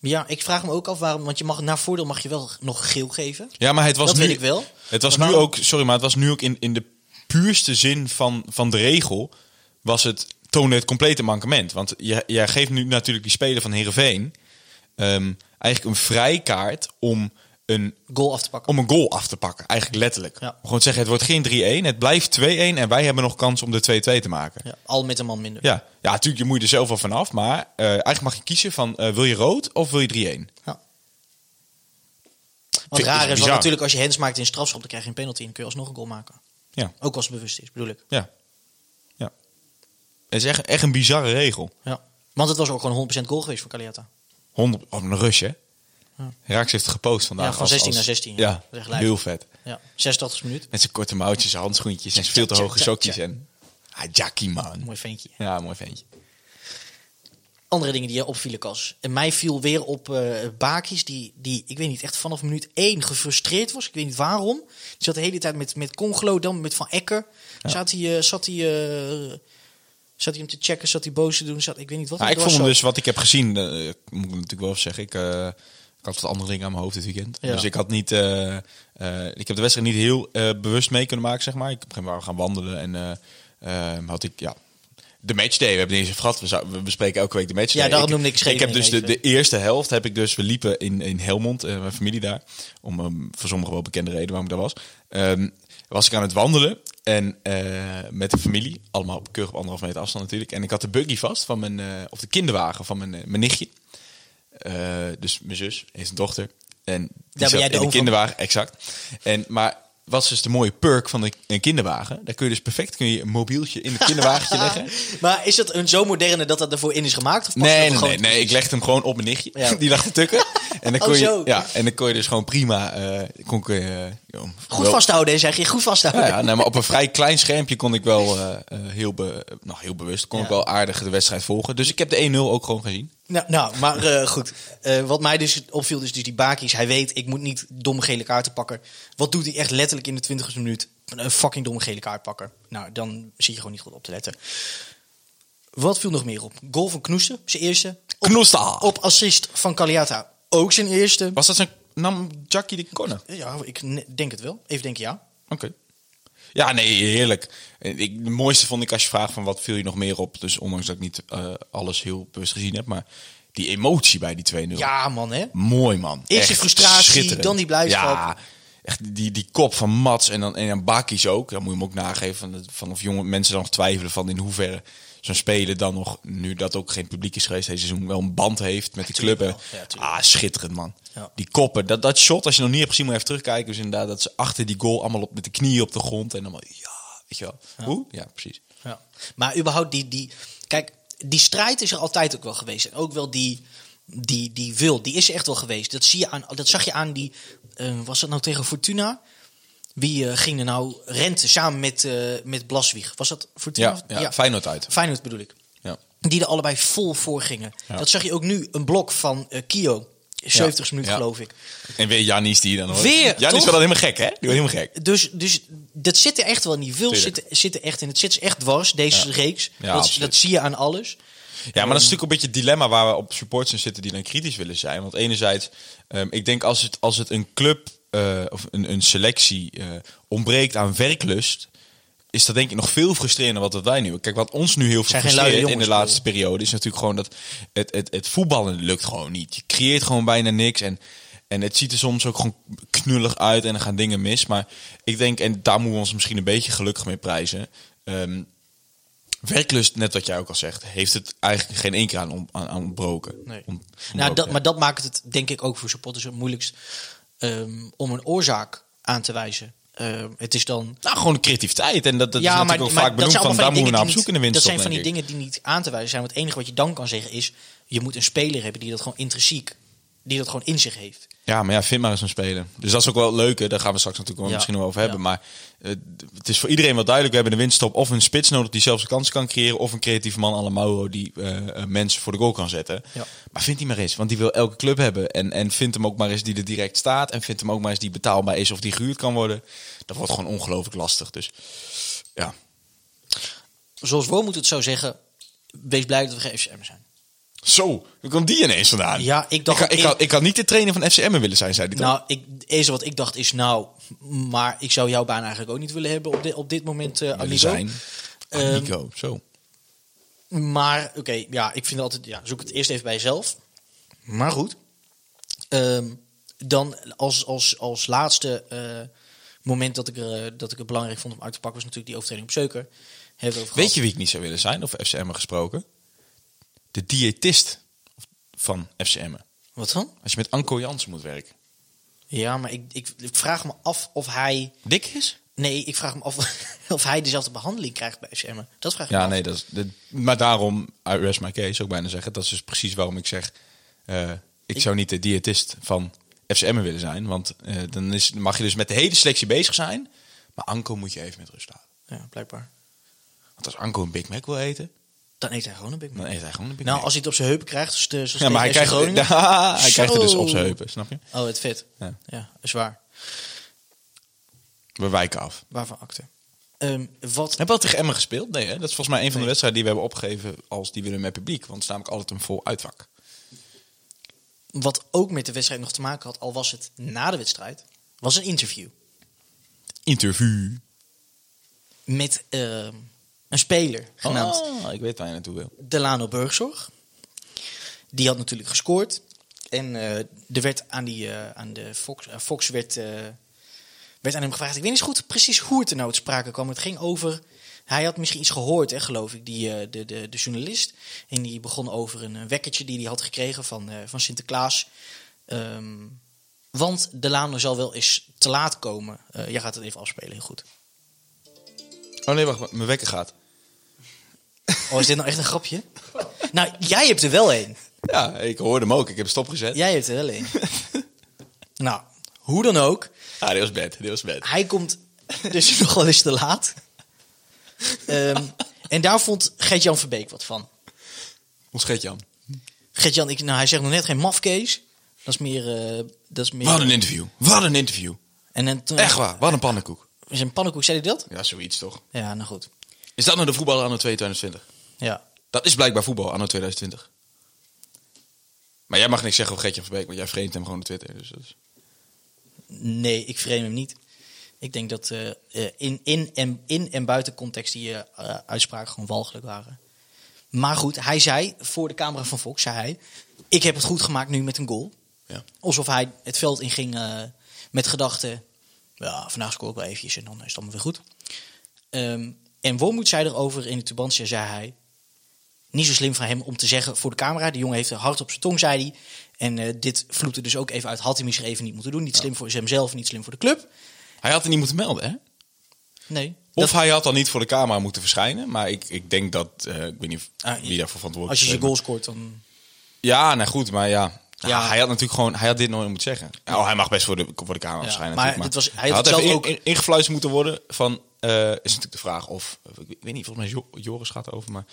Ja, ik vraag me ook af waarom, want je mag na voordeel mag je wel nog geel geven. Ja, maar het was Dat nu, weet ik wel. Het was nu ook, sorry, maar het was nu ook in, in de puurste zin van, van de regel, was het toonde het complete mankement. Want je- jij geeft nu natuurlijk die speler van Heerenveen ehm eigenlijk een vrijkaart om een, Goal af te pakken. om een goal af te pakken. Eigenlijk letterlijk. Ja. Gewoon zeggen, het wordt geen 3-1, het blijft 2-1 en wij hebben nog kans om de 2-2 te maken. Ja, al met een man minder. Ja, ja natuurlijk, je moet je er zelf wel vanaf. Maar eh, eigenlijk mag je kiezen van, eh, wil je rood of wil je 3-1? Ja. Wat raar is, want natuurlijk als je hands maakt in strafschop, dan krijg je een penalty en kun je alsnog een goal maken. Ja, Ook als het bewust is, bedoel ik. ja. ja. Het is echt, echt een bizarre regel. Ja. Want het was ook gewoon 100% goal geweest voor Caliata. 100 op een rush, hè? Raaks heeft gepost vandaag. Ja, van als- 16 als- naar 16, ja. Heel vet. Ja, 86 minuut. Met zijn korte mouwtjes, zijn handschoentjes en zijn veel te hoge sokjes. En... Ah, Jackie, man. Mooi ventje. Ja, mooi ventje. Andere dingen die je opvielen, Kas. En mij viel weer op eh Bakis, die, die, ik weet niet, echt vanaf minuut 1 gefrustreerd was. Ik weet niet waarom. Die zat de hele tijd met, met Congelo, dan met Van Ecker. Zat hij, eh, zat hij, eh, zat hij hem te checken, zat hij boos te doen. Zat, ik weet niet wat. Nou, ik vond hem dus, wat ik heb gezien, eh, moet ik natuurlijk wel even zeggen. Ik, ik had wat andere dingen aan mijn hoofd dit weekend. Ja. Dus ik had niet, eh, eh, ik heb de wedstrijd niet heel eh, bewust mee kunnen maken, zeg maar. Ik gegeven moment gaan wandelen en eh, eh, had ik, ja, de matchday. We hebben het niet eens gehad. We, bespreken elke week de matchday. Ja, daarom noemde ik Ik heb dus de, de eerste helft heb ik dus, we liepen in, in Helmond, mijn familie daar. Om ehm, voor sommigen wel bekende reden waarom ik daar was. Ehm, was ik aan het wandelen en met de familie. Allemaal op keurig op anderhalf meter afstand natuurlijk. En ik had de buggy vast van mijn, of de kinderwagen van mijn, mijn nichtje. Eh, dus mijn zus heeft een dochter. En die zat de in de kinderwagen, exact. En, maar wat is dus de mooie perk van een kinderwagen? Daar kun je dus perfect kun je een mobieltje in het kinderwagentje <laughs> leggen. Maar is dat een zo moderne dat dat ervoor in is gemaakt? Of Nee, nee, nee, nee. Ik legde hem gewoon op mijn nichtje. Ja. <laughs> Die lag te tukken. En dan Oh, kon je, ja, en dan kon je dus gewoon prima. eh kon ik, eh, joh, Goed wel- vasthouden, zeg je. Goed vasthouden. Ja, ja, nee, maar op een vrij <laughs> klein schermpje kon ik wel heel, be, nou, heel bewust kon ik wel aardig de wedstrijd volgen. Dus ik heb de 1-0 ook gewoon gezien. Nou, nou maar eh, goed. Eh, wat mij dus opviel, dus, dus die Bakis. Hij weet, ik moet niet domme gele kaarten pakken. Wat doet hij echt letterlijk in de 20 minuut? Een fucking domme gele kaart pakken. Nou, dan zie je gewoon niet goed op te letten. Wat viel nog meer op? Goal van Knoester, zijn eerste. Op, op assist van Caliata, ook zijn eerste. Was dat zijn nam Jackie de corner? Ja, ik denk het wel. Even denken, ja. Oké. Ja, nee, heerlijk. Ik, het mooiste vond ik als je vraagt van wat viel je nog meer op. Dus ondanks dat ik niet eh, alles heel bewust gezien heb. Maar die emotie bij die 2-0. Ja, man, hè? Mooi man. Eerst die frustratie, dan die blijdschap. Ja, echt die, die kop van Mats en dan, en dan Bakkies ook. Dan moet je hem ook nageven van, van of jonge mensen dan nog twijfelen van in hoeverre zo'n speler dan nog, nu dat ook geen publiek is geweest deze seizoen, wel een band heeft met die tuurlijk club. Ja, ah, schitterend man. Ja. Die koppen, dat, dat shot, als je nog niet hebt gezien, moet je even terugkijken. Dus inderdaad, dat ze achter die goal allemaal op, met de knieën op de grond en allemaal, ja, weet je wel. Hoe? Ja, precies. Ja. Maar überhaupt die, die... Kijk, die strijd is er altijd ook wel geweest. En ook wel die, die, die wil, die is er echt wel geweest. Dat, zie je aan, dat zag je aan die... eh, was dat nou tegen Fortuna? Wie eh, ging er nou rente samen met, eh met Blaswieg? Was dat Fortuna? Ja, ja, Feyenoord uit. Feyenoord bedoel ik. Ja. Die er allebei vol voor gingen. Ja. Dat zag je ook nu. Een blok van eh Kio. 70 minuten Ja. geloof ik. En weer Janis die dan hoor. Weer, Janis dan helemaal gek, hè? Die wordt helemaal gek. Dus, dus dat zit er echt wel in. Die wil Tuurlijk. zit, zit er echt in. Het zit er echt dwars, deze Ja. reeks. Ja, dat, dat zie je aan alles. Ja, maar dat is natuurlijk een beetje het dilemma waar we op supporters in zitten die dan kritisch willen zijn. Want enerzijds, ehm, ik denk als het, als het een club eh, of een, een selectie eh, ontbreekt aan werklust, is dat denk ik nog veel frustrerender wat wij nu. Kijk, wat ons nu heel veel frustreert in de laatste periode is natuurlijk gewoon dat het, het, het voetballen lukt gewoon niet. Je creëert gewoon bijna niks en en het ziet er soms ook gewoon knullig uit en er gaan dingen mis. Maar ik denk, en daar moeten we ons misschien een beetje gelukkig mee prijzen. ehm, werklust, net wat jij ook al zegt, heeft het eigenlijk geen één keer aan, aan, aan ontbroken. Nee. Nou, dat, ja. maar dat maakt het denk ik ook voor supporters het moeilijkst ehm, om een oorzaak aan te wijzen. Ehm, het is dan. Nou, gewoon creativiteit. En dat, dat is natuurlijk ook vaak benoemd van daar moeten we naar op zoek in de winst. Dat zijn van die dingen die niet aan te wijzen zijn. Want het enige wat je dan kan zeggen is: je moet een speler hebben die dat gewoon intrinsiek, die dat gewoon in zich heeft. Ja, maar ja, vind maar eens een speler. Dus dat is ook wel leuk. Daar gaan we straks natuurlijk wel Ja. misschien nog over hebben. Ja. Maar eh, het is voor iedereen wel duidelijk. We hebben de winststop of een spits nodig die zelfs een kans kan creëren. Of een creatieve man Mauro die eh, eh, mensen voor de goal kan zetten. Ja. Maar vind hij maar eens. Want die wil elke club hebben. En, en vind hem ook maar eens die er direct staat. En vind hem ook maar eens die betaalbaar is of die gehuurd kan worden. Dat wordt gewoon ongelooflijk lastig. Dus ja. Zoals Wormoed het zou zeggen: wees blij dat we geen FCM zijn. Zo, hoe kwam die ineens vandaan? Ja, ik dacht Ik, had- ik, had, ik had niet de trainer van FCM willen zijn, zei hij? Nou, ik, eerste wat ik dacht is: nou, maar ik zou jouw baan eigenlijk ook niet willen hebben op, dit op dit moment, Amigo. zijn. Ehm, Amigo, zo. Maar oké, ja, ik vind altijd, ja, zoek het eerst even bij jezelf. Maar goed. Ehm, dan als, als, als laatste eh, moment dat ik, eh, dat ik het belangrijk vond om uit te pakken, was natuurlijk die overtreding op Zeuker. Weet je wie ik niet zou willen zijn, of FCM gesproken? De diëtist van FCM. Wat dan? Als je met Anko Jansen moet werken. Ja, maar ik, ik, ik vraag me af of hij. Dik is? Nee, ik vraag me af <laughs> of hij dezelfde behandeling krijgt bij FCM. Dat vraag ik me Ja, af. nee, dat is, dat- maar daarom, I rest my case, ook bijna zeggen. Dat is dus precies waarom ik zeg, eh, ik zou niet de diëtist van FCM willen zijn. Want eh, dan is, mag je dus met de hele selectie bezig zijn. Maar Anko moet je even met rust laten. Ja, blijkbaar. Want als Anko een Big Mac wil eten, Dan eet hij gewoon een Big Mac. dan eet hij gewoon een Big Nou, Mac. als hij het op zijn heupen krijgt, zoals, de, ja, maar hij krijgt, Groningen. <laughs> hij krijgt het dus op zijn heupen, snap je? Oh, het vet. Ja. Ja, is waar. We wijken af. Waarvan akte? Ehm, wat, Hebben we al tegen Emmen gespeeld? Nee, hè? dat is volgens mij een van de wedstrijden die we hebben opgegeven als die willen met publiek. Want het is namelijk altijd een vol uitvak. wat ook met de wedstrijd nog te maken had, al was het na de wedstrijd, was een interview Interview. met ehm, een speler genaamd Oh, ik weet waar je naartoe wil. Delano Burgzorg. Die had natuurlijk gescoord. En eh, er werd aan, die, eh, aan de Fox, eh, Fox werd, werd aan hem gevraagd. Ik weet niet goed precies hoe het er nou te sprake kwam. Het ging over. Hij had misschien iets gehoord, hè, geloof ik, die, de, de, de journalist. En die begon over een, wekkertje die hij had gekregen van, van Sinterklaas. Ehm, want Delano zal wel eens te laat komen. Jij gaat het even afspelen, heel goed. Oh nee, wacht, mijn wekker gaat. Oh, is dit nou echt een grapje? nou, jij hebt er wel een. Ja, ik hoorde hem ook. Ik heb stopgezet. Jij hebt er wel een. nou, hoe dan ook. Ah, dit was bad. Dit was bad. Hij komt dus <laughs> nog wel eens te laat. Ehm, en daar vond Gert-Jan Verbeek wat van. Ons Gert-Jan. Gert-Jan, nou, hij zegt nog net geen mafkees. Dat is meer... eh, dat is meer Wat een interview. Wat een interview. en toen, Echt waar. Wat een pannenkoek. Zijn pannenkoek, zei hij dat? Ja, zoiets toch. Ja, nou goed. Is dat nou de voetballer anno 2020? Ja. Dat is blijkbaar voetbal anno 2020. Maar jij mag niks zeggen over Gert-Jan Verbeek, want jij vreemdt hem gewoon op Twitter. Dus dat is... Nee, ik frame hem niet. Ik denk dat eh, eh, in, in, en, in en buiten context die eh, uitspraken gewoon walgelijk waren. Maar goed, hij zei voor de camera van Fox, zei hij... Ik heb het goed gemaakt nu met een goal. Ja. Alsof hij het veld inging eh met gedachten... Ja, vandaag scoor ik wel eventjes en dan is het allemaal weer goed. Ehm, en Wormoed zei erover in de Tubantia, zei hij... Niet zo slim van hem om te zeggen voor de camera. De jongen heeft er hard op zijn tong, zei hij. En eh, dit vloekte dus ook even uit. Had hij misschien even niet moeten doen. Niet slim voor hemzelf, niet slim voor de club. Hij had het niet moeten melden, hè? Nee. Of Dat- hij had dan niet voor de camera moeten verschijnen. Maar ik, ik denk dat, eh, ik weet niet Ah, wie daarvoor verantwoordelijk als je is. je goal scoort, dan... Ja, nou goed, maar ja. Ja. ja. Hij had natuurlijk gewoon, hij had dit nooit moeten zeggen. Oh, hij mag best voor de, voor de camera Ja, verschijnen. maar dit was- hij had had zelf ook- in- ingefluisterd moeten worden van, eh, is natuurlijk de vraag of, ik weet niet, volgens mij Jo- Joris gaat erover, maar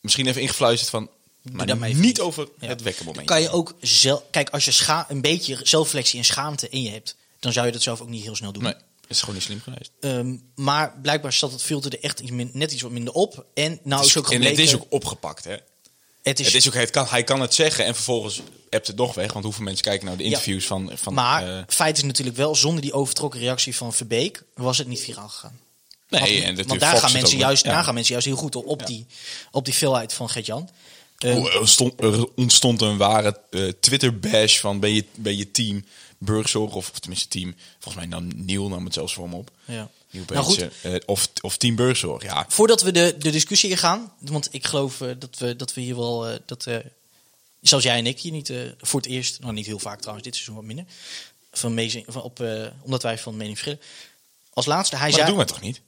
misschien even ingefluisterd van, maar even niet over Ja. het wekken moment. Kan je ook zelf... Kijk, als je scha een beetje zelfreflectie en schaamte in je hebt... dan zou je dat zelf ook niet heel snel doen. Nee, is gewoon niet slim geweest. Ehm, maar blijkbaar zat het filter er echt iets min- net iets wat minder op. En nou Het is is, ook en gebleken... het is ook opgepakt, hè? Het is, Het is ook, het kan, hij kan het zeggen en vervolgens hebt het nog weg. Want hoeveel mensen kijken naar de interviews van... van maar eh, feit is natuurlijk wel, zonder die overtrokken reactie van Verbeek was het niet viraal gegaan. Nee, want, en want daar, gaan mensen juist, daar gaan mensen juist heel goed op, die, op die veelheid van Gert-Jan. Ehm, Oh, er, stond, er ontstond een ware eh, Twitter-bash van ben je, ben je team Burgzorg of, of tenminste team, volgens mij nam Niel nam het zelfs voor hem op. ja. Nieuw Nou goed, eh, of, of team Burgzorg, ja. Voordat we de, de discussie ingaan, want ik geloof eh, dat, we, dat we hier wel, dat, zelfs jij en ik hier niet voor het eerst, nou niet heel vaak trouwens, dit seizoen wat minder, van mezing, van op, omdat wij van mening verschillen. Als laatste, hij Maar dat zei, doen we toch niet?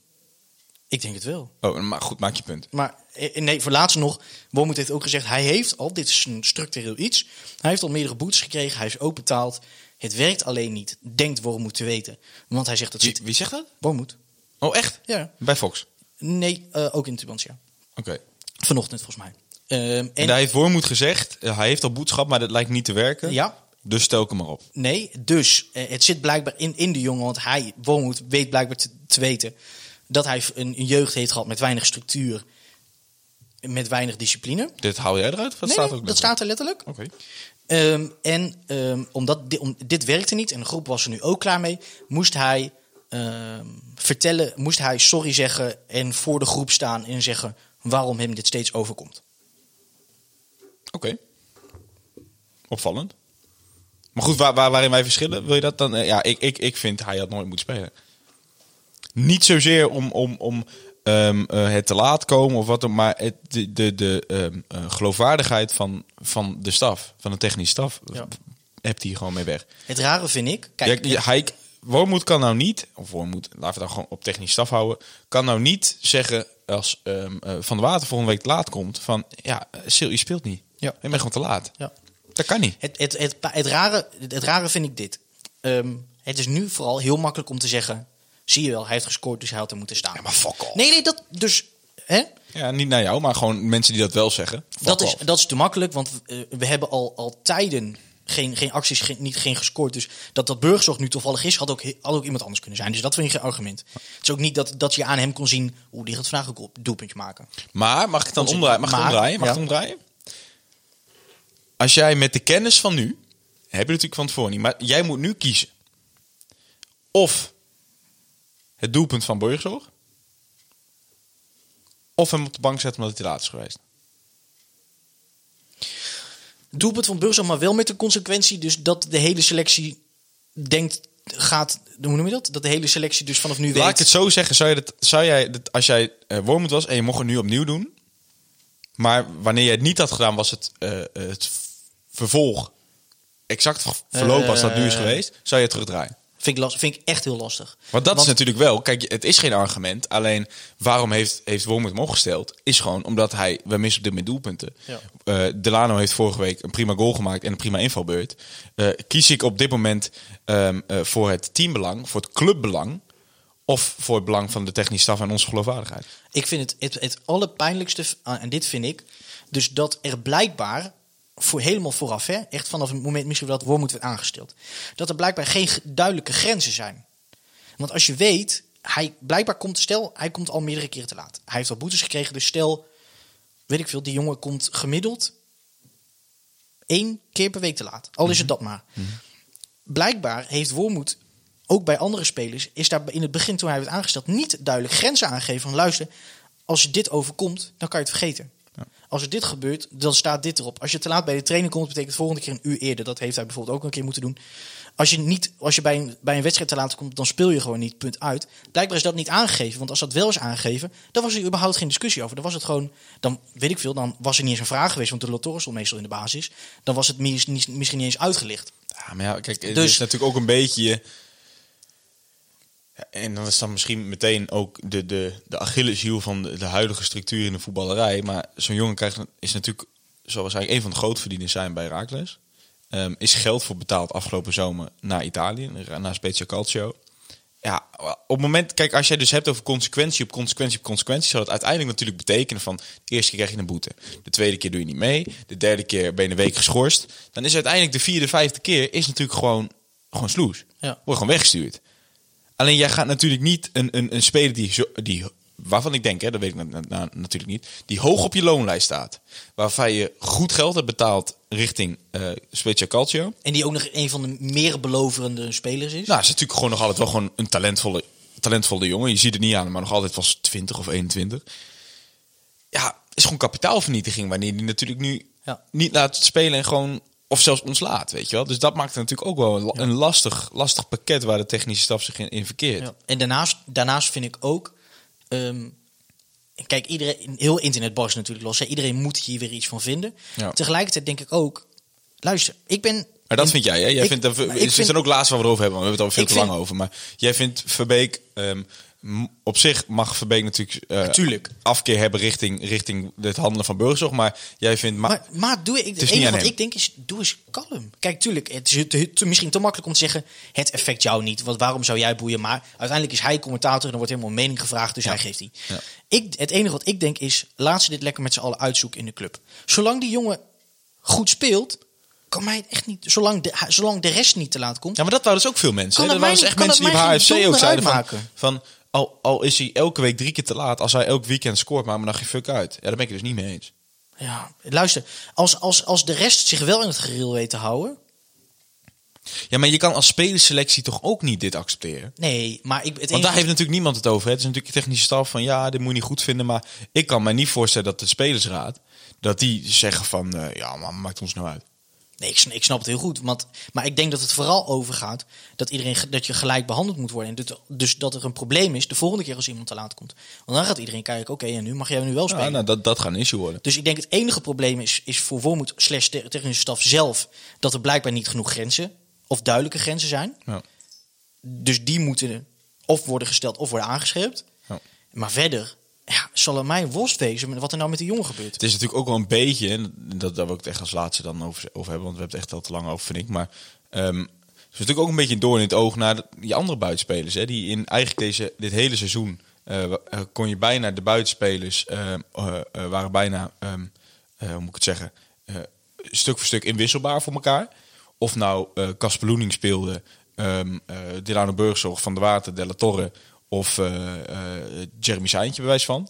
Ik denk het wel. Oh, maar goed, maak je punt. Maar eh, nee, voor laatst nog, Wormoed heeft ook gezegd, hij heeft al, dit is een structureel iets, hij heeft al meerdere boetes gekregen, hij is ook betaald. Het werkt alleen niet, denkt Wormoed te weten. Want hij zegt dat Wie, zit... wie zegt dat? Wormoed? Oh, echt? Ja. Bij Fox? Nee, eh, ook in Tubantia. Oké. Vanochtend volgens mij. Ehm, En, en daar heeft Wormoed gezegd, eh, hij heeft al boodschap, maar dat lijkt niet te werken. Ja. Dus stel ik hem maar op. Nee, dus het zit blijkbaar in, in de jongen, want hij, Wormoed, weet blijkbaar te, te weten dat hij een, een jeugd heeft gehad met weinig structuur, met weinig discipline. Dit haal jij eruit? Dat nee, staat ook dat staat er letterlijk. Oké. Ehm, en ehm, omdat di- om, dit werkte niet en de groep was er nu ook klaar mee, moest hij ehm, vertellen, moest hij sorry zeggen en voor de groep staan en zeggen waarom hem dit steeds overkomt. Oké. Opvallend. Maar goed, waar, waar, waarin wij verschillen, wil je dat dan? eh, ja, ik, ik, ik vind hij had nooit moeten spelen. Niet zozeer om, om, om ehm, eh, het te laat komen of wat dan, maar het, de, de, de ehm, eh, geloofwaardigheid van, van de staf, van de technische staf, Ja. hebt hij gewoon mee weg. Het rare vind ik, kijk, Ja, hij, Wormoed kan nou niet, of Wormoed, laten we dan gewoon op technisch staf houden, kan nou niet zeggen als ehm, eh, Van de Water volgende week te laat komt van, ja, Sil, je speelt niet. Ja. Je bent gewoon te laat. ja. Dat kan niet. Het, het, het, het, rare, het rare vind ik dit. Het is nu vooral heel makkelijk om te zeggen... zie je wel, hij heeft gescoord, dus hij had er moeten staan. Ja, maar fuck off. Nee, nee, dat... Dus, hè? Ja, niet naar jou, maar gewoon mensen die dat wel zeggen. Fuck Dat, is, dat is te makkelijk, want eh, we hebben al, al tijden geen, geen acties, geen, niet, geen gescoord. Dus dat dat burgerzorg nu toevallig is, had ook, had ook iemand anders kunnen zijn. Dus dat vind ik geen argument. Het is ook niet dat, dat je aan hem kon zien... hoe die gaat vandaag ook op doelpuntje maken. Maar mag ik het dan omdraaien? Mag het omdraaien? Mag ik ja. het omdraaien? Als jij met de kennis van nu, heb je natuurlijk van tevoren niet, maar jij moet nu kiezen. Of het doelpunt van Burgzorg, of hem op de bank zetten omdat hij te laat is geweest. doelpunt van Burgzorg, maar wel met de consequentie dus dat de hele selectie denkt gaat, hoe noem je dat? Dat de hele selectie dus vanaf nu Laat ik het zo zeggen, zou, je dat, zou jij, dat, als jij eh Wormoed was en je mocht het nu opnieuw doen, maar wanneer je het niet had gedaan, was het, eh, het vervolg exact ver- verlopen als dat nu is Eh. geweest, zou je het terugdraaien. Vind ik, last, vind ik echt heel lastig. Want dat Want- is natuurlijk wel, kijk, het is geen argument. Alleen waarom heeft, heeft Wormoed hem opgesteld? Is gewoon omdat hij, we missen op dit moment doelpunten. Ja. Eh, Delano heeft vorige week een prima goal gemaakt en een prima invalbeurt. Eh, kies ik op dit moment ehm, eh, voor het teambelang, voor het clubbelang. Of voor het belang van de technische staf en onze geloofwaardigheid. Ik vind het, het, het allerpijnlijkste, en dit vind ik, dus dat er blijkbaar, voor, helemaal vooraf, hè, echt vanaf het moment misschien dat Wormoed werd aangesteld, dat er blijkbaar geen duidelijke grenzen zijn. Want als je weet, hij blijkbaar komt, stel, hij komt al meerdere keren te laat. Hij heeft al boetes gekregen, dus stel, weet ik veel, die jongen komt gemiddeld één keer per week te laat. Al is het dat maar. Blijkbaar heeft Wormoed ook bij andere spelers, is daar in het begin toen hij werd aangesteld niet duidelijk grenzen aangegeven van luister, als je dit overkomt, dan kan je het vergeten. Als er dit gebeurt, dan staat dit erop. Als je te laat bij de training komt, betekent het volgende keer een uur eerder. Dat heeft hij bijvoorbeeld ook een keer moeten doen. Als je, niet, als je bij, een, bij een wedstrijd te laat komt, dan speel je gewoon niet, punt uit. Blijkbaar is dat niet aangegeven, want als dat wel is aangegeven, dan was er überhaupt geen discussie over. Dan was het gewoon, dan weet ik veel, dan was er niet eens een vraag geweest, want de Lottor stond meestal in de basis. Dan was het misschien niet eens uitgelicht. Ja, maar ja, kijk, het Dus- is natuurlijk ook een beetje... Ja, en dan is dan misschien meteen ook de, de, de Achilleshiel van de, de huidige structuur in de voetballerij. Maar zo'n jongen krijgt, is natuurlijk, zoals eigenlijk een van de grootverdieners zijn bij Raakles. Ehm, is geld voor betaald afgelopen zomer naar Italië, naar Spezia Calcio. Ja, op het moment, kijk, als jij dus hebt over consequentie op consequentie op consequentie, zal het uiteindelijk natuurlijk betekenen van de eerste keer krijg je een boete, de tweede keer doe je niet mee, de derde keer ben je een week geschorst. Dan is uiteindelijk de vierde, vijfde keer is natuurlijk gewoon, gewoon sloes. Ja. Word gewoon weggestuurd. Alleen jij gaat natuurlijk niet een, een, een speler die, zo, die waarvan ik denk, hè, dat weet ik na- na- na- natuurlijk niet, die hoog op je loonlijst staat. Waarvan je goed geld hebt betaald richting eh Spezia Calcio. En die ook nog een van de meer beloverende spelers is. Nou, is natuurlijk gewoon nog altijd wel gewoon een talentvolle, talentvolle jongen. Je ziet het niet aan, maar nog altijd was 20 of 21. Ja, is gewoon kapitaalvernietiging wanneer die natuurlijk nu Ja. niet laat spelen en gewoon of zelfs ontslaat, weet je wel. Dus dat maakt het natuurlijk ook wel een, een lastig, lastig pakket waar de technische staf zich in, in verkeert. En daarnaast, daarnaast vind ik ook. ehm, kijk, iedereen, heel internet barst natuurlijk los. Hè. Iedereen moet hier weer iets van vinden. Tegelijkertijd denk ik ook. Luister, ik ben. Maar dat in- vind jij, hè? Jij ik- vindt, ik is vind- dan ook laatst waar we het over hebben, want we hebben het al veel te lang over. Maar jij vindt Verbeek, ehm, op zich mag Verbeek natuurlijk eh, Natuurlijk. afkeer hebben richting, richting het handelen van burgerzorg. Maar jij vindt, ma- Maar, maar doe ik, het enige wat hem. ik denk is, doe eens kalm. Kijk, tuurlijk, het is te- te- misschien te makkelijk om te zeggen, het effect jou niet. Want waarom zou jij boeien? Maar uiteindelijk is hij commentator en er wordt helemaal mening gevraagd, dus hij geeft die. Ja. Ik, het enige wat ik denk is, laat ze dit lekker met z'n allen uitzoeken in de club. Zolang die jongen goed speelt, kan mij het echt niet, zolang de, zolang de rest niet te laat komt. Ja, maar dat waren dus ook veel mensen. Kan? Er waren dus echt mensen die bij HFC ook zeiden van al, al is hij elke week drie keer te laat, als hij elk weekend scoort, maar, maar dan geen fuck uit. Ja, daar ben ik het dus niet mee eens. Ja, luister, als, als, als de rest zich wel in het gereel weet te houden. Ja, maar je kan als spelerselectie toch ook niet dit accepteren? Nee, maar ik, het Want daar heeft natuurlijk niemand het over. Hè? Het is natuurlijk de technische staf van ja, dit moet je niet goed vinden. Maar ik kan mij niet voorstellen dat de spelersraad, dat die zeggen van eh, ja, maar maakt ons nou uit. Nee, ik, sn- ik snap het heel goed. Want, maar ik denk dat het vooral overgaat dat, iedereen, dat je gelijk behandeld moet worden. En dat, dus dat er een probleem is de volgende keer als iemand te laat komt. Want dan gaat iedereen kijken, oké, en nu mag jij nu wel spelen. Ja, nou, dat, dat gaat een issue worden. Dus ik denk het enige probleem is, is voor Wormoed slash te- technische staf zelf... dat er blijkbaar niet genoeg grenzen of duidelijke grenzen zijn. Ja. Dus die moeten of worden gesteld of worden aangescherpt. Ja. Maar verder ja, zal er mij worst wat er nou met die jongen gebeurt. Het is natuurlijk ook wel een beetje, en dat, daar wil ik het echt als laatste dan over, over hebben, want we hebben het echt al te lang over, vind ik. Maar ehm, het is natuurlijk ook een beetje een doorn in het oog naar die andere buitenspelers. Hè, die in eigenlijk deze, dit hele seizoen eh, eh, kon je bijna de buitenspelers eh, waren bijna, ehm, eh, hoe moet ik het zeggen, stuk voor stuk inwisselbaar voor elkaar. Of nou Casper Loening speelde, ehm eh Delano Burgzorg, Van der Water, Della Torre of eh, eh, Jeremy Saintje bij wijze van.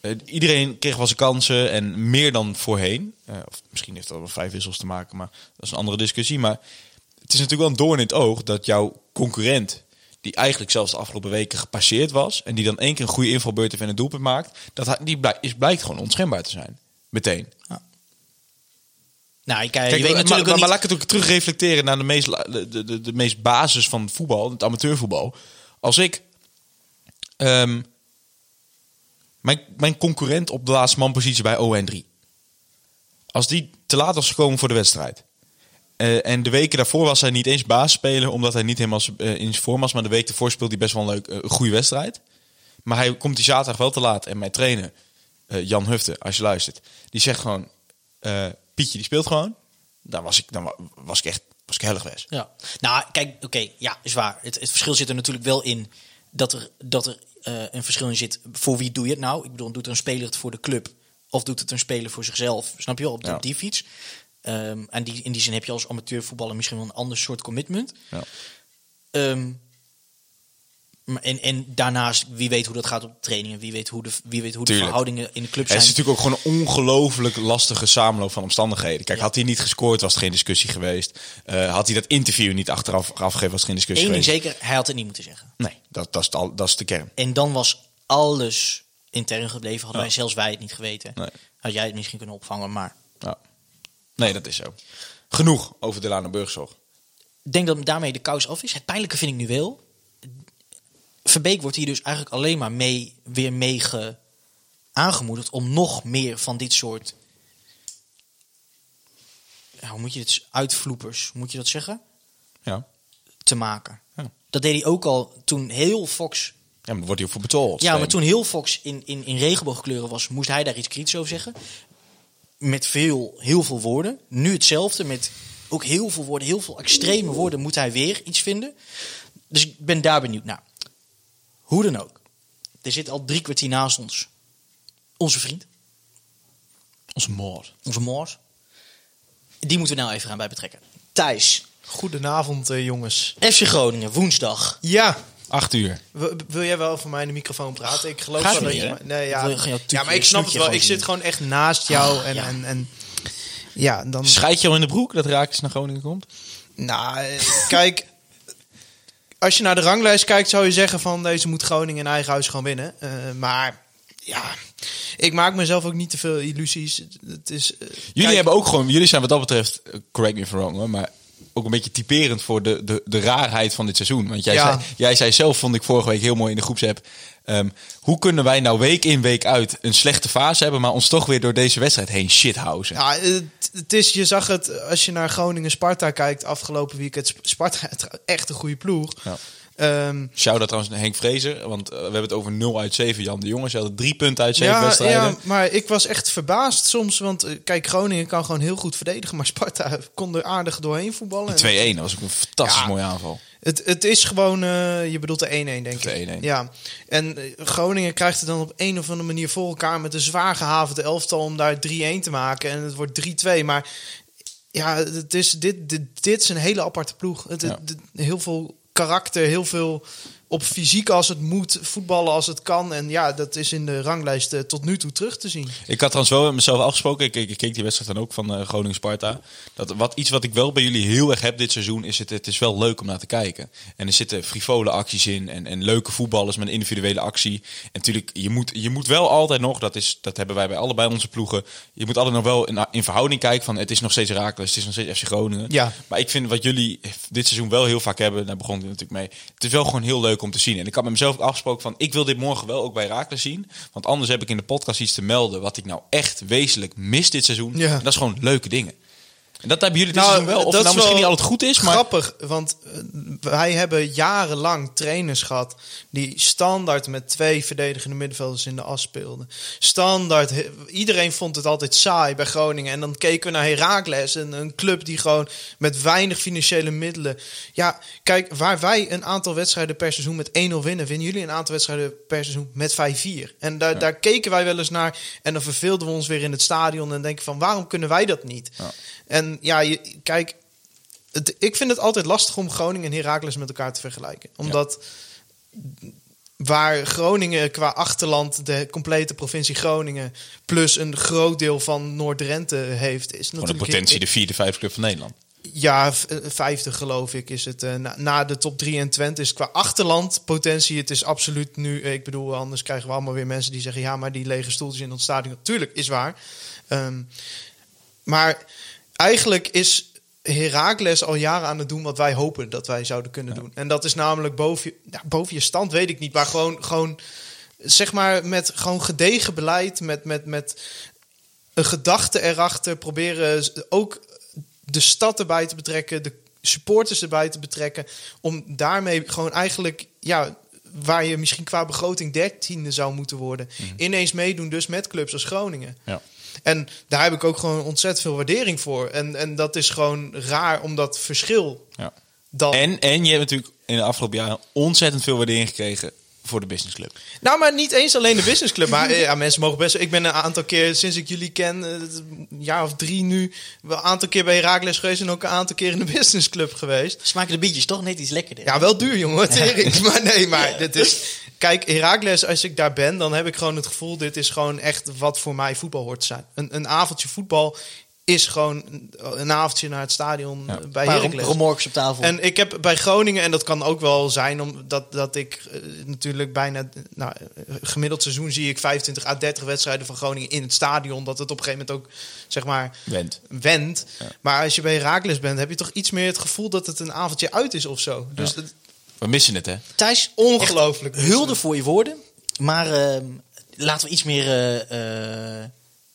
Eh, iedereen kreeg wel zijn kansen en meer dan voorheen. Of misschien heeft dat wel vijf wissels te maken, maar dat is een andere discussie. Maar het is natuurlijk wel een doorn in het oog dat jouw concurrent, die eigenlijk zelfs de afgelopen weken gepasseerd was, en die dan één keer een goede invalbeurt heeft en een doelpunt maakt, dat hij, die blijkt, is, blijkt gewoon onschendbaar te zijn. Meteen. Nou, ik, Kijk, je weet maar, natuurlijk maar, maar niet... laat ik het ook terug reflecteren naar de meest, de, de, de, meest basis van voetbal, het amateurvoetbal. Als ik ehm, mijn, mijn concurrent op de laatste manpositie bij ON3, als die te laat was gekomen voor de wedstrijd. eh, en de weken daarvoor was hij niet eens basisspeler, omdat hij niet helemaal eh, in zijn vorm was. Maar de week ervoor speelde hij best wel een leuk, eh, goede wedstrijd. Maar hij komt die zaterdag wel te laat. En mijn trainer, Jan Hufte, als je luistert, die zegt gewoon: Pietje, die speelt gewoon. Dan was ik, dan wa- was ik echt was ik erg weg. Ja. Nou, kijk, oké, ja, is waar. Het, het verschil zit er natuurlijk wel in dat er, dat er eh, een verschil in zit. Voor wie doe je het nou? Ik bedoel, doet er een speler het voor de club? Of doet het een speler voor zichzelf? Snap je wel? Op, die- Ja. op die fiets. Ehm, en die, in die zin heb je als amateurvoetballer misschien wel een ander soort commitment. Ja. Ehm, en, en daarnaast, wie weet hoe dat gaat op de trainingen. Wie weet hoe de, wie weet hoe de Tuurlijk. verhoudingen in de club Het zijn. is natuurlijk ook gewoon een ongelooflijk lastige samenloop van omstandigheden. Kijk, Ja. had hij niet gescoord, was het geen discussie geweest. Eh, had hij dat interview niet achteraf afgegeven, was het geen discussie Eén ding geweest. zeker, hij had het niet moeten zeggen. Nee, dat, dat, is het al, dat is de kern. En dan was alles intern gebleven. Hadden Ja. wij zelfs wij het niet geweten. Nee. Had jij het misschien kunnen opvangen, maar... Ja. Nee, dat is zo. Genoeg over Delano Burgzorg. Ik denk dat daarmee de kous af is. Het pijnlijke vind ik nu wel. Verbeek wordt hier dus eigenlijk alleen maar mee, weer mee ge- aangemoedigd om nog meer van dit soort. Hoe moet je het uitvloepers, moet je dat zeggen? Ja. Te maken. Ja. Dat deed hij ook al toen heel Fox. Ja, maar wordt hij voor betaald. Ja, maar toen heel Fox in, in, in regenboogkleuren was, moest hij daar iets kritisch over zeggen. Met veel, heel veel woorden. Nu hetzelfde, met ook heel veel woorden, heel veel extreme woorden, moet hij weer iets vinden. Dus ik ben daar benieuwd naar. Hoe dan ook. Er zit al drie kwartier naast ons. Onze vriend, Onze moord. onze Moors. Die moeten we nou even gaan bij betrekken. Thijs, Goedenavond, eh, jongens. FC Groningen, woensdag. Ja, Acht uur. Wil, wil jij wel voor mij in de microfoon praten? Ik geloof Gaat wel niet, dat je... hè? Nee, ja. wil gewoon jouw ja, maar ik snap het wel. gewoon Ik zit zien. gewoon echt naast jou. En, ja. en, en ja, dan... Schijt je al in de broek dat Raakles naar Groningen komt? Nou, eh, kijk. Als je naar de ranglijst kijkt, zou je zeggen van deze moet Groningen in eigen huis gewoon winnen. Eh, maar ja, ik maak mezelf ook niet te veel illusies. Het is, eh, Jullie kijk, hebben ook gewoon, jullie zijn wat dat betreft, eh, correct me if I'm wrong hoor, maar ook een beetje typerend voor de, de, de raarheid van dit seizoen. Want jij, Ja. zei, jij zei zelf, vond ik vorige week heel mooi in de groepsapp, ehm, hoe kunnen wij nou week in week uit een slechte fase hebben, maar ons toch weer door deze wedstrijd heen shithousen? Ja, het, het is, je zag het als je naar Groningen-Sparta kijkt afgelopen weekend. Sparta <laughs> echt een goede ploeg. Ja. Ehm, Shout-out trouwens naar Henk Vrezer, want eh, we hebben het over 0 uit 7 Jan de Jonge. Ze hadden drie punten uit 7 ja, wedstrijden. ja, maar ik was echt verbaasd soms. Want eh, kijk, Groningen kan gewoon heel goed verdedigen. Maar Sparta <laughs> kon er aardig doorheen voetballen. Die 2-1, dat was ook een fantastisch Ja. mooie aanval. Het, het is gewoon, eh, je bedoelt de 1-1 denk De ik. 1-1. Ja. En Groningen krijgt het dan op een of andere manier voor elkaar met een zwaar gehavende elftal om daar 3-1 te maken. En het wordt 3-2. Maar ja, het is, dit, dit, dit is een hele aparte ploeg. Het, Ja. het- heel veel karakter, heel veel op fysiek als het moet, voetballen als het kan. En ja, dat is in de ranglijst eh, tot nu toe terug te zien. Ik had trouwens wel met mezelf afgesproken. Ik, ik, ik keek die wedstrijd dan ook van eh, Groningen-Sparta. Dat wat, iets wat ik wel bij jullie heel erg heb dit seizoen is het, het is wel leuk om naar te kijken. En er zitten frivole acties in en, en leuke voetballers met een individuele actie. En natuurlijk, je moet, je moet wel altijd nog, dat, is, dat hebben wij bij allebei onze ploegen. Je moet altijd nog wel in, in verhouding kijken van het is nog steeds Raakles, het is nog steeds FC Groningen. Ja. Maar ik vind wat jullie dit seizoen wel heel vaak hebben, daar begon ik natuurlijk mee. Het is wel gewoon heel leuk om te zien. En ik had met mezelf ook afgesproken van ik wil dit morgen wel ook bij Raakles zien. Want anders heb ik in de podcast iets te melden wat ik nou echt wezenlijk mis dit seizoen. Ja. En dat is gewoon leuke dingen. En dat hebben jullie dit Nou, wel. Of dat het nou is misschien niet altijd goed is, maar... Grappig, want eh, wij hebben jarenlang trainers gehad die standaard met twee verdedigende middenvelders in de as speelden. Standaard, iedereen vond het altijd saai bij Groningen. En dan keken we naar Heracles, een, een club die gewoon met weinig financiële middelen. Ja, kijk, waar wij een aantal wedstrijden per seizoen met 1-0 winnen, winnen jullie een aantal wedstrijden per seizoen met 5-4. En daar, daar keken wij wel eens naar en dan verveelden we ons weer in het stadion en denken van waarom kunnen wij dat niet? Ja. En ja, je, kijk, het, ik vind het altijd lastig om Groningen en Heracles met elkaar te vergelijken. Omdat waar Groningen qua achterland de complete provincie Groningen... plus een groot deel van Noord-Drenthe heeft... is Gewoon de natuurlijk potentie de vierde, vijfde club van Nederland. ja, eh, vijfde geloof ik is het. eh, na, na de top 3 en Twente is qua achterland potentie. Het is absoluut nu. eh, Ik bedoel, anders krijgen we allemaal weer mensen die zeggen: ja, maar die lege stoeltjes in stadion. Natuurlijk is waar. Ehm, maar eigenlijk is Heracles al jaren aan het doen wat wij hopen dat wij zouden kunnen doen. En dat is namelijk boven je, boven je stand, weet ik niet. Maar gewoon, gewoon zeg maar, met gewoon gedegen beleid, met, met, met een gedachte erachter, proberen ook de stad erbij te betrekken, de supporters erbij te betrekken, om daarmee gewoon eigenlijk, ja, waar je misschien qua begroting dertiende zou moeten worden, ineens meedoen dus met clubs als Groningen. Ja. En daar heb ik ook gewoon ontzettend veel waardering voor. En, en dat is gewoon raar om dat verschil Ja. dan... En, en je hebt natuurlijk in de afgelopen jaren ontzettend veel waardering gekregen voor de businessclub. Nou, maar niet eens alleen de businessclub. Maar eh, <laughs> ja, mensen mogen best... Ik ben een aantal keer, sinds ik jullie ken, eh, een jaar of drie nu... wel een aantal keer bij Herakles geweest en ook een aantal keer in de <laughs> businessclub geweest. Smaken de biertjes toch net iets lekkerder. Ja, wel duur, jongen. Tering. <laughs> Maar nee, maar dit is... Kijk, Herakles, als ik daar ben, dan heb ik gewoon het gevoel... dit is gewoon echt wat voor mij voetbal hoort te zijn. Een, een avondje voetbal is gewoon een- avondje naar het stadion Ja. bij Heracles. remorks op tafel. En ik heb bij Groningen, en dat kan ook wel zijn, omdat dat ik eh, natuurlijk bijna, nou, gemiddeld seizoen zie ik 25 à 30 wedstrijden van Groningen in het stadion. Dat het op een gegeven moment ook, zeg maar, Wend. wendt. Maar als je bij Herakles bent, heb je toch iets meer het gevoel dat het een avondje uit is of zo. Dus Ja. het- We missen het, hè? Thijs, ongelooflijk. echt hulde voor je woorden. Maar ehm, laten we iets meer... eh, eh,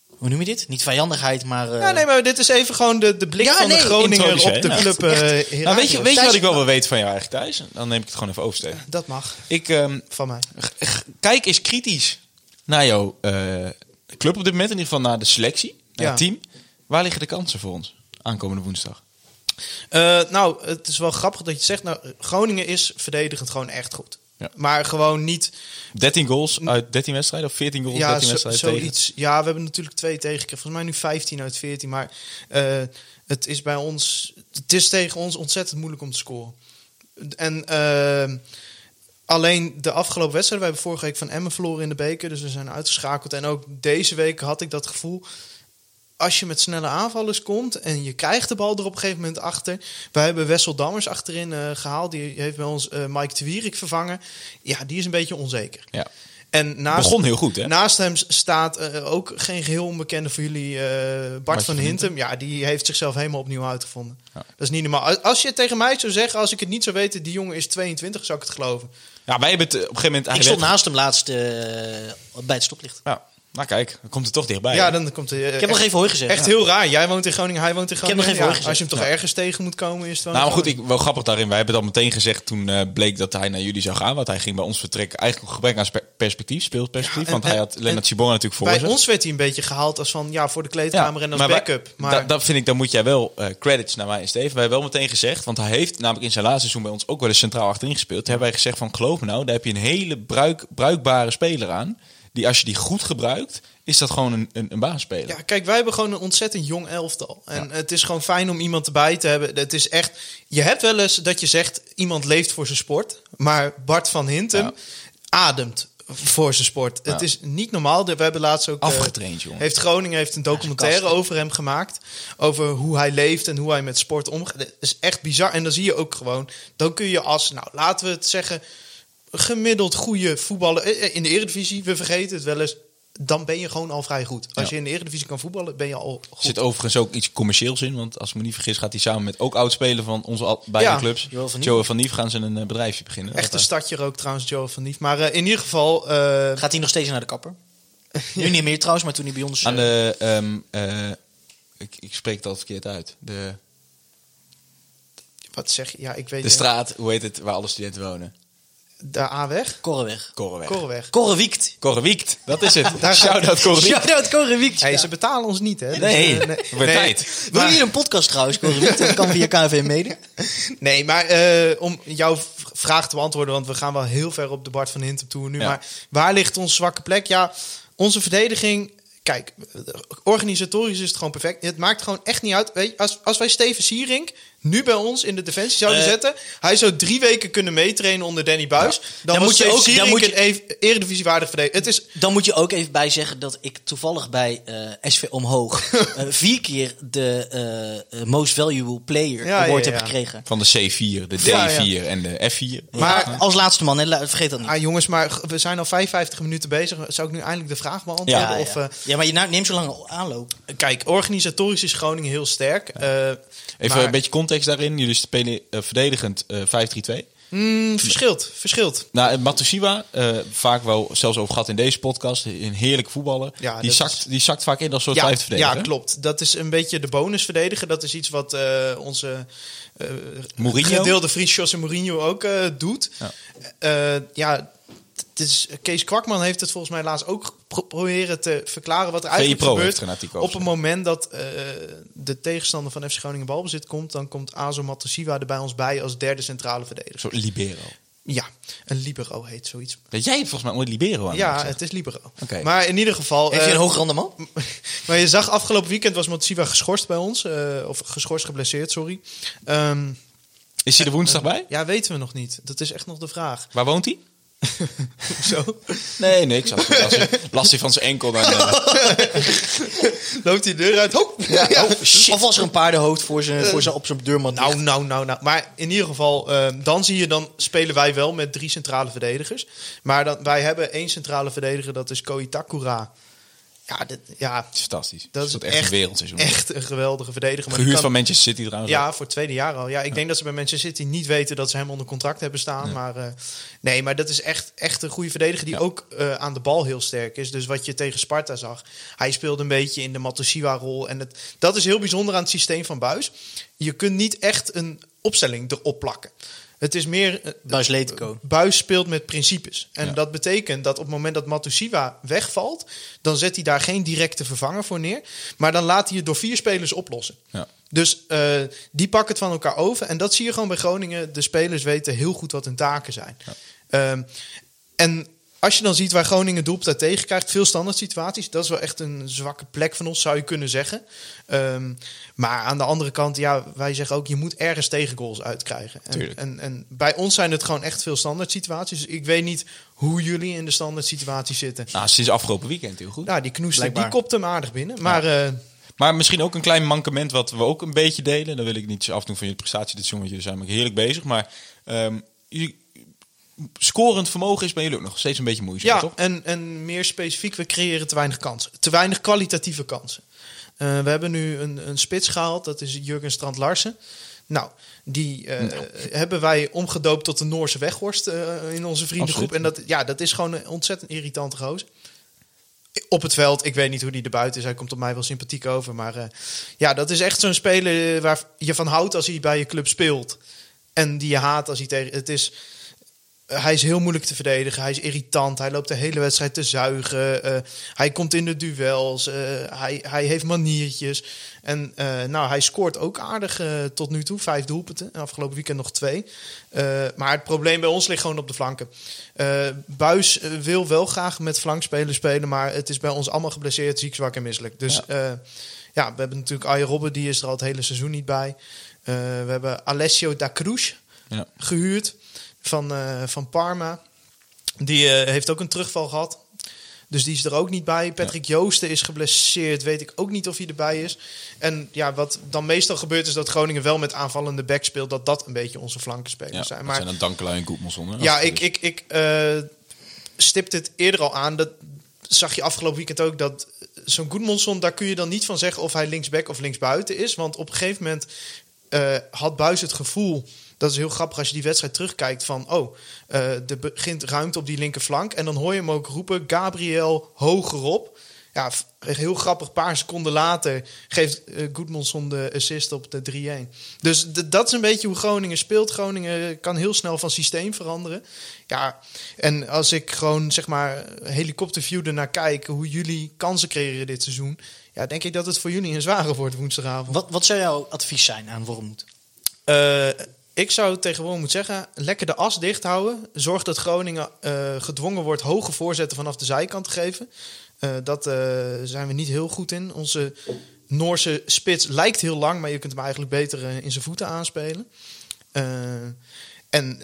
hoe noem je dit? Niet vijandigheid, maar... eh, Ja, nee, maar dit is even gewoon de, de blik Ja, van nee, de Groninger op de nou. club. eh, Nou, weet je, weet je wat ik wel wil weten van jou eigenlijk, Thijs? Dan neem ik het gewoon even over, Steven. Dat mag, Ik ehm, van mij. kijk eens kritisch naar jouw eh, club op dit moment. In ieder geval naar de selectie, naar het team. Waar liggen de kansen voor ons aankomende woensdag? Eh, nou, het is wel grappig dat je zegt. Nou, Groningen is verdedigend gewoon echt goed. Ja. Maar gewoon niet 13 goals uit 13 wedstrijden of 14 goals uit ja, 13 zo, wedstrijden tegen? zoiets. Ja, we hebben natuurlijk twee tegengekregen. Volgens mij nu 15 uit 14. Maar eh, het is bij ons... Het is tegen ons ontzettend moeilijk om te scoren. En eh, Alleen de afgelopen wedstrijd, we hebben vorige week van Emmen verloren in de beker, dus we zijn uitgeschakeld. En ook deze week had ik dat gevoel, als je met snelle aanvallers komt en je krijgt de bal er op een gegeven moment achter. Wij hebben Wessel Dammers achterin eh, gehaald, die heeft bij ons eh, Mike de Wierik vervangen. Ja, die is een beetje onzeker. Ja. En naast, Begon heel goed, hè? naast hem staat eh, ook geen geheel onbekende voor jullie eh, Bart, van Hintem. Ja, die heeft zichzelf helemaal opnieuw uitgevonden. Ja. Dat is niet normaal. Als je tegen mij zou zeggen, als ik het niet zou weten, die jongen is 22, zou ik het geloven. Ja, wij hebben het op een gegeven moment... Ik stond werd- naast hem laatst bij het stoplicht. Ja, nou kijk, dan komt het toch dichtbij. Ja, dan komt hij. Ik heb nog even hooi gezegd. Echt heel raar. Jij woont in Groningen, hij woont in heb nog Groningen. even hoor Ja, gezegd. als je hem toch Ja. ergens tegen moet komen, is het wel. Nou, maar goed, ik, wel grappig daarin. Wij hebben het al meteen gezegd toen eh, bleek dat hij naar jullie zou gaan. Want hij ging bij ons vertrekken. Eigenlijk een gebrek aan spe- perspectief, speelperspectief. Ja, en- want hij had Lennart en Sibora natuurlijk voor Bij zich. ons werd hij een beetje gehaald als van ja, voor de kleedkamer en als backup. Maar da- dat vind ik, dan moet jij wel eh, credits naar mij en Steven. Wij hebben wel meteen gezegd, want hij heeft namelijk in zijn laatste seizoen bij ons ook wel eens centraal achterin gespeeld. Toen hebben wij gezegd van, geloof me nou, daar heb je een hele bruik, bruikbare speler aan. Die als je die goed gebruikt, is dat gewoon een, een, een basisspeler. Ja, kijk, wij hebben gewoon een ontzettend jong elftal. En het is gewoon fijn om iemand erbij te hebben. Het is echt. Je hebt wel eens dat je zegt iemand leeft voor zijn sport. Maar Bart van Hintem Ja. ademt voor zijn sport. Het is niet normaal. We hebben laatst ook. eh, Afgetraind, jongen. Heeft Groningen heeft een documentaire over hem gemaakt. Over hoe hij leeft en hoe hij met sport omgaat. Dat is echt bizar. En dan zie je ook gewoon. Dan kun je als, nou laten we het zeggen. Gemiddeld goede voetballer eh, eh, in de Eredivisie. We vergeten het wel eens. Dan ben je gewoon al vrij goed. Als Ja. je in de Eredivisie kan voetballen, ben je al Er goed. zit overigens ook iets commercieels in. Want als ik me niet vergis, gaat hij samen met ook oud-speler van onze beide Ja, clubs. Van Nief. Joël van Nief gaan ze een eh, bedrijfje beginnen. Echt een Dat, stadje ook trouwens, Joe van Nief. Maar in ieder geval, eh, Gaat hij nog steeds naar de kapper? <laughs> Nu niet meer trouwens, maar toen hij bij ons... Aan de, ehm, eh, ik, ik spreek het al verkeerd uit. De, wat zeg je? Ja, ik weet de straat, hoe heet het, waar alle studenten wonen? De A-weg? Korreweg. Korreweg. Korreweg. Korrewiekt. Korrewiekt, dat is het. <laughs> Daar Shout-out Korrewiekt. Shout-out Korrewiekt. Hey, Ja. ze betalen ons niet, hè? Dus, Nee, eh, het wordt tijd. Wil Maar- je een podcast trouwens, Korrewiekt? Dat kan via KNV mede. <laughs> Nee, maar eh, om jouw vraag te beantwoorden, want we gaan wel heel ver op de Bart van Hintem toe nu. Ja. Maar waar ligt onze zwakke plek? Ja, onze verdediging. Kijk, organisatorisch is het gewoon perfect. Het maakt gewoon echt niet uit. Weet je, als, als wij Steven Sierink nu bij ons in de defensie zouden Eh. zetten, hij zou drie weken kunnen meetrainen onder Danny Buis. Dan, moet je ook- dan moet je- een ev- eredivisiewaardig verdediger. Het is Dan moet je ook even bij zeggen dat ik toevallig bij eh, SV Omhoog <laughs> eh, vier keer de eh, Most Valuable Player Ja, award ja, heb ja. gekregen. Van de C4, de D4 Ja, ja. en de F4. Maar- Maar als laatste man, hè, vergeet dat niet. Ah, jongens, maar we zijn al 55 minuten bezig. Zou ik nu eindelijk de vraag beantwoorden? Ja, of, ja. ja, maar je neemt zo lang aanloop. kijk, organisatorisch is Groningen heel sterk. Eh, Even maar- een beetje context daarin. Jullie spelen eh, verdedigend eh 5-3-2. Mm, verschilt, verschilt. Nou, eh, Matusiwa, eh, vaak wel zelfs over gehad in deze podcast, een heerlijke voetballer. Ja, die, zakt, is- die zakt vaak in als soort Ja, vijfde verdediger. ja, klopt. Dat is een beetje de bonus verdedigen. Dat is iets wat eh, onze eh Mourinho? gedeelde vriend José Mourinho ook eh, doet. Ja. Ja, is, Kees Kwakman heeft het volgens mij laatst ook pro- proberen te verklaren wat er eigenlijk Pro gebeurt. Op het moment dat eh, de tegenstander van FC Groningen balbezit komt, dan komt Azo Matosiwa er bij ons bij als derde centrale Een verdediger. soort libero. Ja, een libero heet zoiets. Dat jij volgens mij ooit libero aan Ja, het is libero. Oké. Maar in ieder geval... Heeft je eh, een hoog rendement? maar je zag afgelopen weekend was Matsiwa geschorst bij ons. eh, of geschorst, geblesseerd, sorry. Ehm, Is hij er woensdag bij? ja, weten we nog niet. Dat is echt nog de vraag. Waar woont hij? <laughs> Zo. Nee, niks. Als hij, als hij last heeft van zijn enkel, dan... eh, <laughs> Loopt die deur uit. Ho! Ja. Of was er een paardenhoofd voor zijn, voor zijn, op zijn deurmat? Nou, nou, nou, nou. Maar in ieder geval, ehm, dan zie je, dan spelen wij wel met drie centrale verdedigers. Maar dan, wij hebben één centrale verdediger, dat is Koitakura. Ja, dit, ja is fantastisch. dat is echt, echt, een wereldseizoen. echt een geweldige verdediger. Maar Gehuurd kan- van Manchester City trouwens. ook. Ja, voor het tweede jaar al. Ja, ik denk dat ze bij Manchester City niet weten dat ze hem onder contract hebben staan. Maar eh, nee, maar dat is echt, echt een goede verdediger die Ja. ook eh, aan de bal heel sterk is. Dus wat je tegen Sparta zag, hij speelde een beetje in de Matosiwa-rol. En het, dat is heel bijzonder aan het systeem van Buis. Je kunt niet echt een opstelling erop plakken. Het is meer. eh, Buis Letiko. Buis speelt met principes. En Ja. dat betekent dat op het moment dat Matusiwa wegvalt, dan zet hij daar geen directe vervanger voor neer. Maar dan laat hij het door vier spelers oplossen. Ja. Dus eh, die pakken het van elkaar over. En dat zie je gewoon bij Groningen. De spelers weten heel goed wat hun taken zijn. Ehm, en als je dan ziet waar Groningen doelpunten tegen krijgt, veel standaard situaties. Dat is wel echt een zwakke plek van ons, zou je kunnen zeggen. Ehm, maar aan de andere kant, ja, wij zeggen ook, je moet ergens tegengoals uitkrijgen. En, en, en bij ons zijn het gewoon echt veel standaard situaties. Dus ik weet niet hoe jullie in de standaard situatie zitten. Nou, sinds afgelopen weekend heel goed. Nou, die knoester, die kopt hem aardig binnen. Maar eh, Maar misschien ook een klein mankement wat we ook een beetje delen. Dan wil ik niet afdoen van je prestatie dit seizoen, want jullie zijn maar heerlijk bezig. Maar jullie- scorend vermogen is bij jullie ook nog steeds een beetje moeizaam, Ja, toch? en, en meer specifiek, we creëren te weinig kansen. Te weinig kwalitatieve kansen. Eh, we hebben nu een, een spits gehaald, dat is Jurgen Strand Larsen. Nou, die eh, hebben wij omgedoopt tot de Noorse Weghorst eh, in onze vriendengroep. Absoluut. En dat, ja, dat is gewoon een ontzettend irritante gozer. Op het veld, ik weet niet hoe die er buiten is. Hij komt op mij wel sympathiek over. Maar ja, dat is echt zo'n speler waar je van houdt als hij bij je club speelt. En die je haat als hij tegen... Het is, hij is heel moeilijk te verdedigen. Hij is irritant. Hij loopt de hele wedstrijd te zuigen. eh, hij komt in de duels. eh, hij, hij heeft maniertjes. En eh, nou, hij scoort ook aardig eh, tot nu toe. Vijf doelpunten. En Afgelopen weekend nog twee. Eh, maar het probleem bij ons ligt gewoon op de flanken. Eh Buis eh, wil wel graag met flankspelers spelen. Maar het is bij ons allemaal geblesseerd, ziek, zwak en misselijk. Dus ja, ja we hebben natuurlijk Arjen Robben. Die is er al het hele seizoen niet bij. Eh, we hebben Alessio da Cruz Ja. gehuurd van, eh, van Parma. Die eh, heeft ook een terugval gehad. Dus die is er ook niet bij. Patrick Joosten is geblesseerd. Weet ik ook niet of hij erbij is. En ja, wat dan meestal gebeurt is dat Groningen wel met aanvallende back speelt. Dat dat een beetje onze flankenspelers Ja, zijn. dat Maar zijn dan Dankelui en ja, ik, ik, ik eh, stipte het eerder al aan. Dat zag je afgelopen weekend ook. Dat zo'n Goedmanson, daar kun je dan niet van zeggen of hij linksback of linksbuiten is. Want op een gegeven moment had Buis het gevoel. Dat is heel grappig als je die wedstrijd terugkijkt. Van oh, eh, er begint ruimte op die linkerflank. En dan hoor je hem ook roepen: Gabriel hogerop. Ja, heel grappig. Een paar seconden later geeft eh Goedmanson de assist op de 3-1. Dus dat is een beetje hoe Groningen speelt. Groningen kan heel snel van systeem veranderen. Ja, en als ik gewoon zeg maar helikopterview ernaar kijk, hoe jullie kansen creëren dit seizoen, ja, denk ik dat het voor jullie een zware wordt woensdagavond. Wat, wat zou jouw advies zijn aan Wormoed? Eh, ik zou tegen moeten zeggen, lekker de as dicht houden. Zorg dat Groningen eh, gedwongen wordt hoge voorzetten vanaf de zijkant te geven. Eh, dat eh, zijn we niet heel goed in. Onze Noorse spits lijkt heel lang, maar je kunt hem eigenlijk beter in zijn voeten aanspelen. En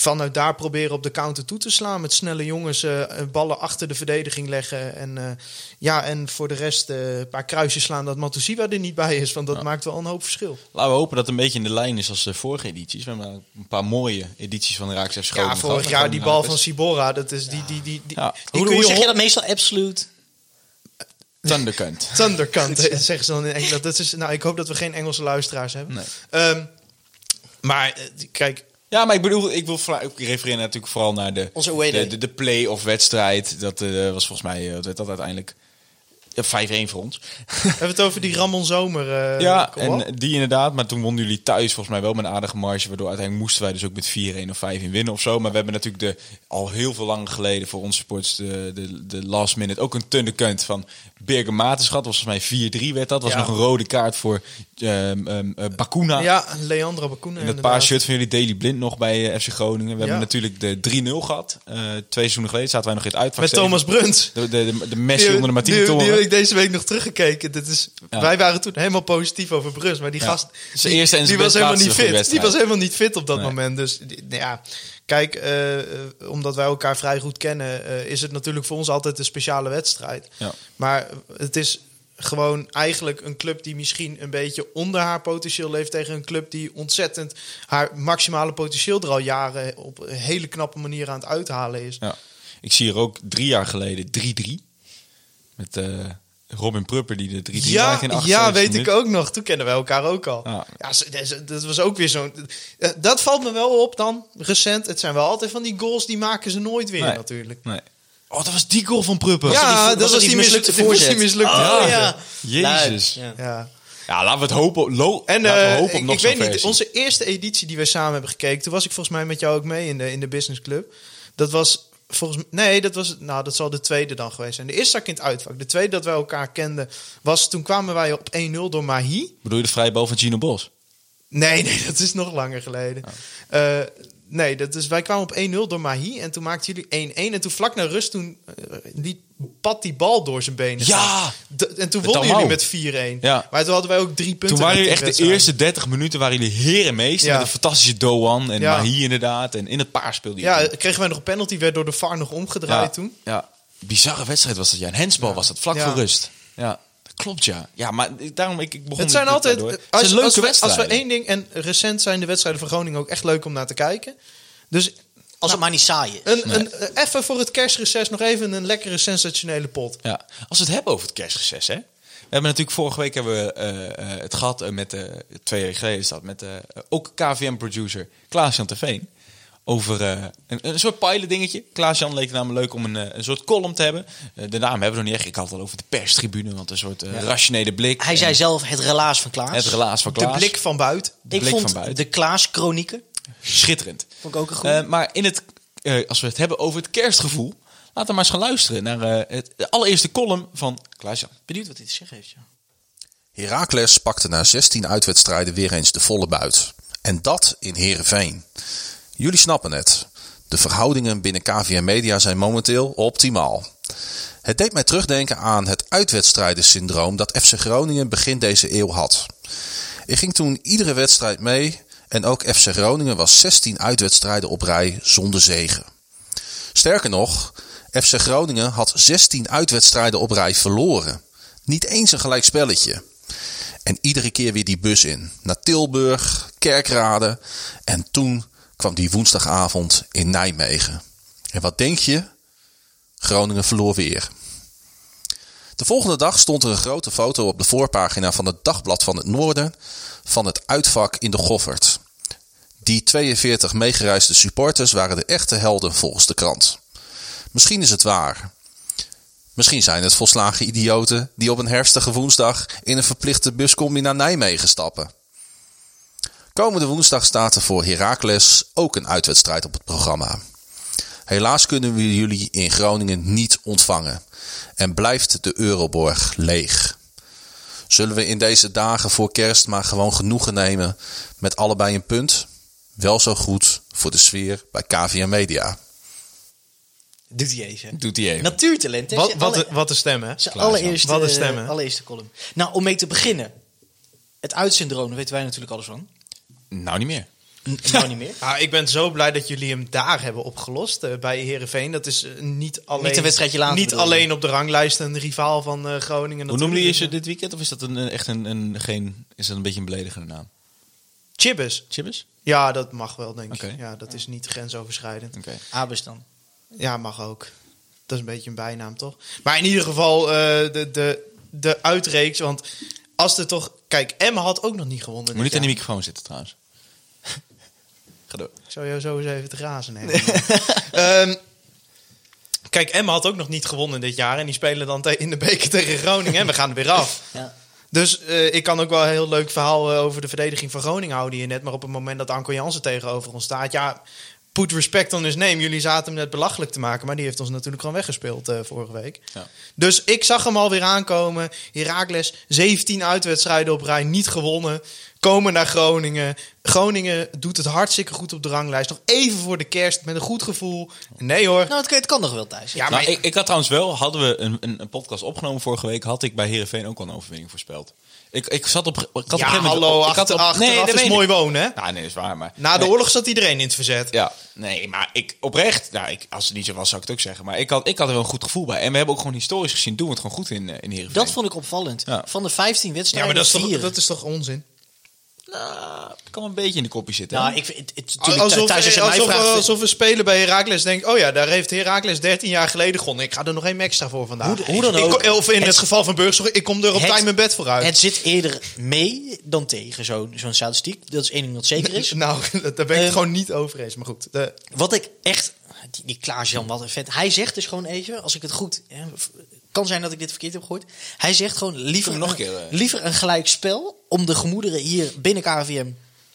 vanuit daar proberen op de counter toe te slaan. Met snelle jongens eh, ballen achter de verdediging leggen. En, eh, ja, en voor de rest eh, een paar kruisjes slaan dat Matusiwa er niet bij is. Want dat maakt wel een hoop verschil. Laten we hopen dat het een beetje in de lijn is als de vorige edities. We hebben een paar mooie edities van de Raakse FC Ja, vorig jaar die bal van Sibora, dat is die, die, die, die, Ja. die Hoe, kun hoe je zeg je dat meestal? Absoluut. Thunderkant. <laughs> Thunderkant, zeggen ze dan in Engeland. Dat is, nou, ik hoop dat we geen Engelse luisteraars hebben. Nee. Ehm, maar kijk, Ja, maar ik bedoel, ik wil ik refereer natuurlijk vooral naar de, Onze de, de, de play-off wedstrijd. Dat eh, was volgens mij, eh, wat werd dat uiteindelijk? Ja, 5-1 voor ons. hebben we het over die Ramon Zomer. eh, ja, en die inderdaad. Maar toen wonnen jullie thuis volgens mij wel met een aardige marge. Waardoor uiteindelijk moesten wij dus ook met 4-1 of 5-1 winnen of zo. Maar we hebben natuurlijk de, al heel veel lang geleden voor onze sports de, de, de last minute ook een tunderkunt van Birger Maartens gehad. Was volgens mij 4-3 werd dat. Was Ja. nog een rode kaart voor ehm ehm eh, Bakuna. ja, Leandro Bakuna. En dat paar shirt van jullie Daily Blind nog bij eh, FC Groningen. We Ja. hebben natuurlijk de 3-0 gehad. Eh, twee seizoenen geleden zaten wij nog in het uitvak. Met Thomas Bruns. De, de, de, de Messi onder de Martini die, die, toren. Heb ik deze week nog teruggekeken. Dit is, Ja. Wij waren toen helemaal positief over Bruns. Maar die Ja. gast die, eerste en die was helemaal niet fit. Die was helemaal niet fit op dat Nee. moment. Dus die- nou ja, kijk, eh, eh, omdat wij elkaar vrij goed kennen... eh, is het natuurlijk voor ons altijd een speciale wedstrijd. Ja. Maar het is gewoon eigenlijk een club die misschien een beetje onder haar potentieel leeft tegen een club die ontzettend haar maximale potentieel er al jaren op een hele knappe manier aan het uithalen is. Ja. Ik zie hier ook drie jaar geleden 3-3. Met eh, Robin Prupper die de 3-3 Ja, maakte in de ja 78e weet ik ook nog. Toen kennen wij elkaar ook al. Ja. Ja, dat- was ook weer zo'n... eh, Dat valt me wel op dan, recent. Het zijn wel altijd van die goals, die maken ze nooit weer Nee. natuurlijk. Nee. Oh, dat was die goal van Prupper. ja, die- dat was die die mislukte mislukte voorzet. voorzet? mislukte Oh, voorzet. ja. Jezus. Ja. Ja. Ja, laten we het hopen. En laten we eh, hopen op ik, nog ik weet niet, versie. onze eerste editie die wij samen hebben gekeken... toen was ik volgens mij met jou ook mee in de, in de business club. Dat was volgens mij... Nee, dat, was, nou, dat zal de tweede dan geweest zijn. De eerste zat ik in het uitvak. De tweede dat wij elkaar kenden was... toen kwamen wij op 1-0 door Mahi. Bedoel je de vrije bal van Gino Bos? Nee, nee, <laughs> dat is nog langer geleden. Eh, Nee, dat is, wij kwamen op 1-0 door Mahi. En toen maakten jullie 1-1. En toen vlak na rust, toen liet Pat die bal door zijn benen. Ja! gaan. D- en toen wonnen jullie met 4-1. Ja. Maar toen hadden wij ook drie punten. Toen waren jullie echt de eerste 30 minuten waren jullie herenmeester. Ja. Met een fantastische Doan en Ja. Mahi inderdaad. En in het paar speelde je Ja, toen. kregen wij nog een penalty. Werd door de VAR nog omgedraaid toen. Ja, bizarre wedstrijd was dat. Ja, een hensbal was dat, vlak voor rust. Ja, dat klopt ja. Ja, maar daarom ik, ik begon Het zijn altijd... Het Als, zijn leuke als, we, als wedstrijden. we één ding... En recent zijn de wedstrijden van Groningen ook echt leuk om naar te kijken. Dus Als het maar niet saai is. een, een, even voor het kerstreces nog even een lekkere sensationele pot. Ja, als we het hebben over het kerstreces, hè. We hebben natuurlijk vorige week hebben we eh, eh, het gehad eh, met, twee jaar geleden is dat, met ook KVM-producer Klaas-Jan Terveen. Over een, een soort pilot dingetje. Klaas-Jan leek het namelijk leuk om een, een soort column te hebben. De naam hebben we nog niet echt. Ik had het al over de perstribune, want een soort rationele blik. Hij En zei zelf het relaas van Klaas. Het relaas van Klaas. De blik van buiten. De ik blik vond van buiten. de Klaas-chronieken. Schitterend. Vond ik ook een goede. Eh, maar in het, eh, als we het hebben over het kerstgevoel, laten we maar eens gaan luisteren naar eh, het, de allereerste column van Klaas-Jan. Benieuwd wat hij te zeggen heeft. Ja. Heracles pakte na 16 uitwedstrijden weer eens de volle buit. En dat in Heerenveen. Jullie snappen het. De verhoudingen binnen KVM Media zijn momenteel optimaal. Het deed mij terugdenken aan het uitwedstrijdensyndroom dat FC Groningen begin deze eeuw had. Ik ging toen iedere wedstrijd mee en ook FC Groningen was 16 uitwedstrijden op rij zonder zegen. Sterker nog, FC Groningen had 16 uitwedstrijden op rij verloren. Niet eens een gelijk spelletje. En iedere keer weer die bus in. Naar Tilburg, Kerkrade. En toen kwam die woensdagavond in Nijmegen. En wat denk je? Groningen verloor weer. De volgende dag stond er een grote foto op de voorpagina van het Dagblad van het Noorden van het uitvak in de Goffert. Die 42 meegereisde supporters waren de echte helden volgens de krant. Misschien is het waar. Misschien zijn het volslagen idioten die op een herfstige woensdag in een verplichte buscombi naar Nijmegen stappen. Komende woensdag staat er voor Heracles ook een uitwedstrijd op het programma. Helaas kunnen we jullie in Groningen niet ontvangen en blijft de Euroborg leeg. Zullen we in deze dagen voor kerst maar gewoon genoegen nemen met allebei een punt? Wel zo goed voor de sfeer bij KVM Media. Doet hij hè? Doet hij even. Natuurtalent, hè? Wat, wat, alle- wat een stem, hè? zijn allereerste, Wat een stem, hè? allereerste column. Nou, om mee te beginnen. Het uitsyndroom, daar weten wij natuurlijk alles van. Nou, niet meer. Nou niet meer. Ah, ik ben zo blij dat jullie hem daar hebben opgelost eh, bij Herenveen. Dat is eh, niet alleen, Niet een wedstrijdje later niet bedoel je? alleen op de ranglijst een rivaal van eh, Groningen. Hoe noemde je natuurlijk. ze dit weekend? Of is dat een, een- echt een, een, geen, is dat een beetje een beledigende naam? Chibbes. Chibbes? Ja, dat mag wel, denk ik. Ja, dat is niet grensoverschrijdend. Oké. Abus dan. Ja, mag ook. Dat is een beetje een bijnaam, toch? Maar in ieder geval eh, de, de, de uitreeks. Want als er toch... Kijk, Emma had ook nog niet gewonnen. Moet niet aan die jaar. microfoon zitten trouwens. Ga door. Ik zou jou zo eens even te grazen nemen. <laughs> Ehm, kijk, Emma had ook nog niet gewonnen dit jaar. En die spelen dan in de beker tegen Groningen. En we gaan er weer af. Ja. Dus eh, ik kan ook wel een heel leuk verhaal eh, over de verdediging van Groningen houden hier net. Maar op het moment dat Anko Jansen tegenover ons staat... Ja, put respect on his name. Jullie zaten hem net belachelijk te maken. Maar die heeft ons natuurlijk gewoon weggespeeld eh, vorige week. Ja. Dus ik zag hem alweer aankomen. Heracles, 17 uitwedstrijden op rij, niet gewonnen. Komen naar Groningen. Groningen doet het hartstikke goed op de ranglijst. Nog even voor de kerst, met een goed gevoel. Nee hoor. Nou, het kan, het kan nog wel, Thijs. Ja, Nou, maar ik, ik had trouwens wel, hadden we een, een, een podcast opgenomen vorige week, had ik bij Herenveen ook al een overwinning voorspeld. Ik, ik zat op, ik had op een ja, hallo, ik achter, had op, achteraf dat is mooi ik. wonen, hè? Ja, nee, dat is waar, maar... Na de nee, oorlog zat iedereen in het verzet. Ja, nee, maar ik oprecht, nou, ik, als het niet zo was, zou ik het ook zeggen. Maar ik had, ik had er wel een goed gevoel bij. En we hebben ook gewoon historisch gezien, doen we het gewoon goed in, eh, in Heerenveen. Dat vond ik opvallend. Ja. Van de 15 Ja, wedstrijden, maar dat is, toch, vier. dat is toch onzin? Nou, het kan een beetje in de kopje zitten. Nou, ik vind het, het, Alsof, als je alsof, vraagt... alsof we spelen bij Heracles denkt... oh ja, daar heeft Heracles 13 jaar geleden gewonnen. Ik ga er nog één extra voor vandaag. Hoe- hoe dan Ik ook. kom- of in het, Het- geval van Burgzorg, ik kom er op Het- tijd mijn bed vooruit. Het zit eerder mee dan tegen zo'n zo'n statistiek. Dat is één ding dat zeker is. <laughs> Nou, daar ben ik het Ehm, gewoon niet over eens. Maar goed, de, Wat ik echt... Die, die Klaas-Jan, wat een vet. Hij zegt dus gewoon even, als ik het goed... Kan zijn dat ik dit verkeerd heb gehoord. Hij zegt gewoon liever, nog een, keer, eh. liever een gelijk spel... om de gemoederen hier binnen KVM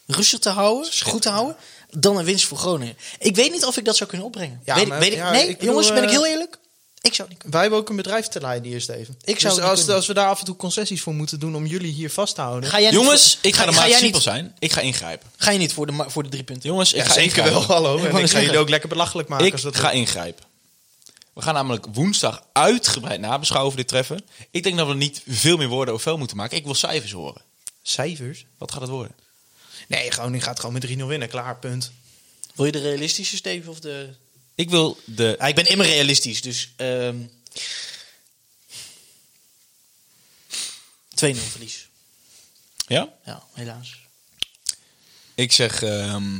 rustig te houden, goed te houden... dan een winst voor Groningen. Ik weet niet of ik dat zou kunnen opbrengen. Ja, weet, maar- weet ik, nee, ik bedoel, jongens, ben ik eh, heel eerlijk? Ik zou niet kunnen. Wij hebben ook een bedrijf te leiden hier, Steven. Ik zou dus als, kunnen. als we daar af en toe concessies voor moeten doen om jullie hier vast te houden. Ga jij niet Jongens, voor- ik ga, de ga maat jij simpel niet, zijn. Ik ga ingrijpen. Ga je niet voor de, voor de drie punten? Jongens, ik Ja, ga zeker ingrijpen. wel, hallo. En ik ga jullie ook lekker belachelijk maken. Ik als dat ga ingrijpen. We gaan namelijk woensdag uitgebreid nabeschouwen over dit treffen. Ik denk dat we niet veel meer woorden of veel moeten maken. Ik wil cijfers horen. Cijfers? Wat gaat het worden? Nee, Groningen gaat gewoon met 3-0 winnen. Klaar, punt. Wil je de realistische Steven of de... Ik wil de... Ja, ik ben immer realistisch, dus... ehm 2-0 verlies. Ja? Ja, helaas. Ik zeg... ehm,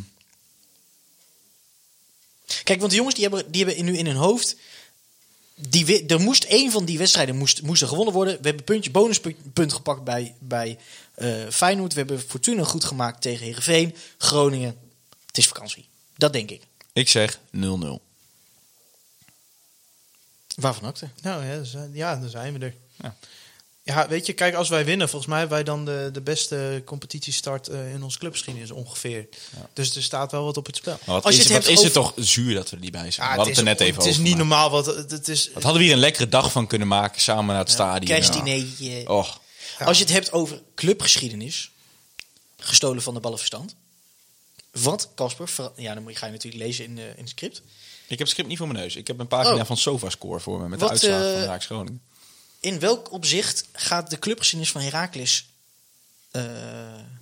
Kijk, want de jongens die hebben, die hebben nu in hun hoofd... Die, er moest één van die wedstrijden moest, moest er gewonnen worden. We hebben puntje, bonuspunt gepakt bij, bij eh, Feyenoord. We hebben Fortuna goed gemaakt tegen Heerenveen. Groningen. Het is vakantie. Dat denk ik. ik zeg 0-0. Waarvan acte? Nou ja, dan zijn- ja, dan zijn we er. Ja. Ja. weet je, kijk, als wij winnen, volgens mij hebben wij dan de, de beste competitiestart eh, in ons clubgeschiedenis ongeveer. Dus er staat wel wat op het spel. Maar wat Als je is, het wat hebt is het over- toch zuur dat we er niet bij zijn? Ja, we hadden het er net even het is over. niet maar- normaal, wat het, is. Wat hadden we hier een lekkere dag van kunnen maken samen naar het stadion? Kerstdiner. Ja. Och, Als je het hebt over clubgeschiedenis, gestolen van de ballenverstand. Wat, Casper, ja, dan ga je natuurlijk lezen in, eh, in het script. ik heb het script niet voor mijn neus. Ik heb een pagina Oh. van SofaScore voor me met Wat, de uitslagen eh, van Raaks Groningen. In welk opzicht gaat de clubgeschiedenis van Heracles eh,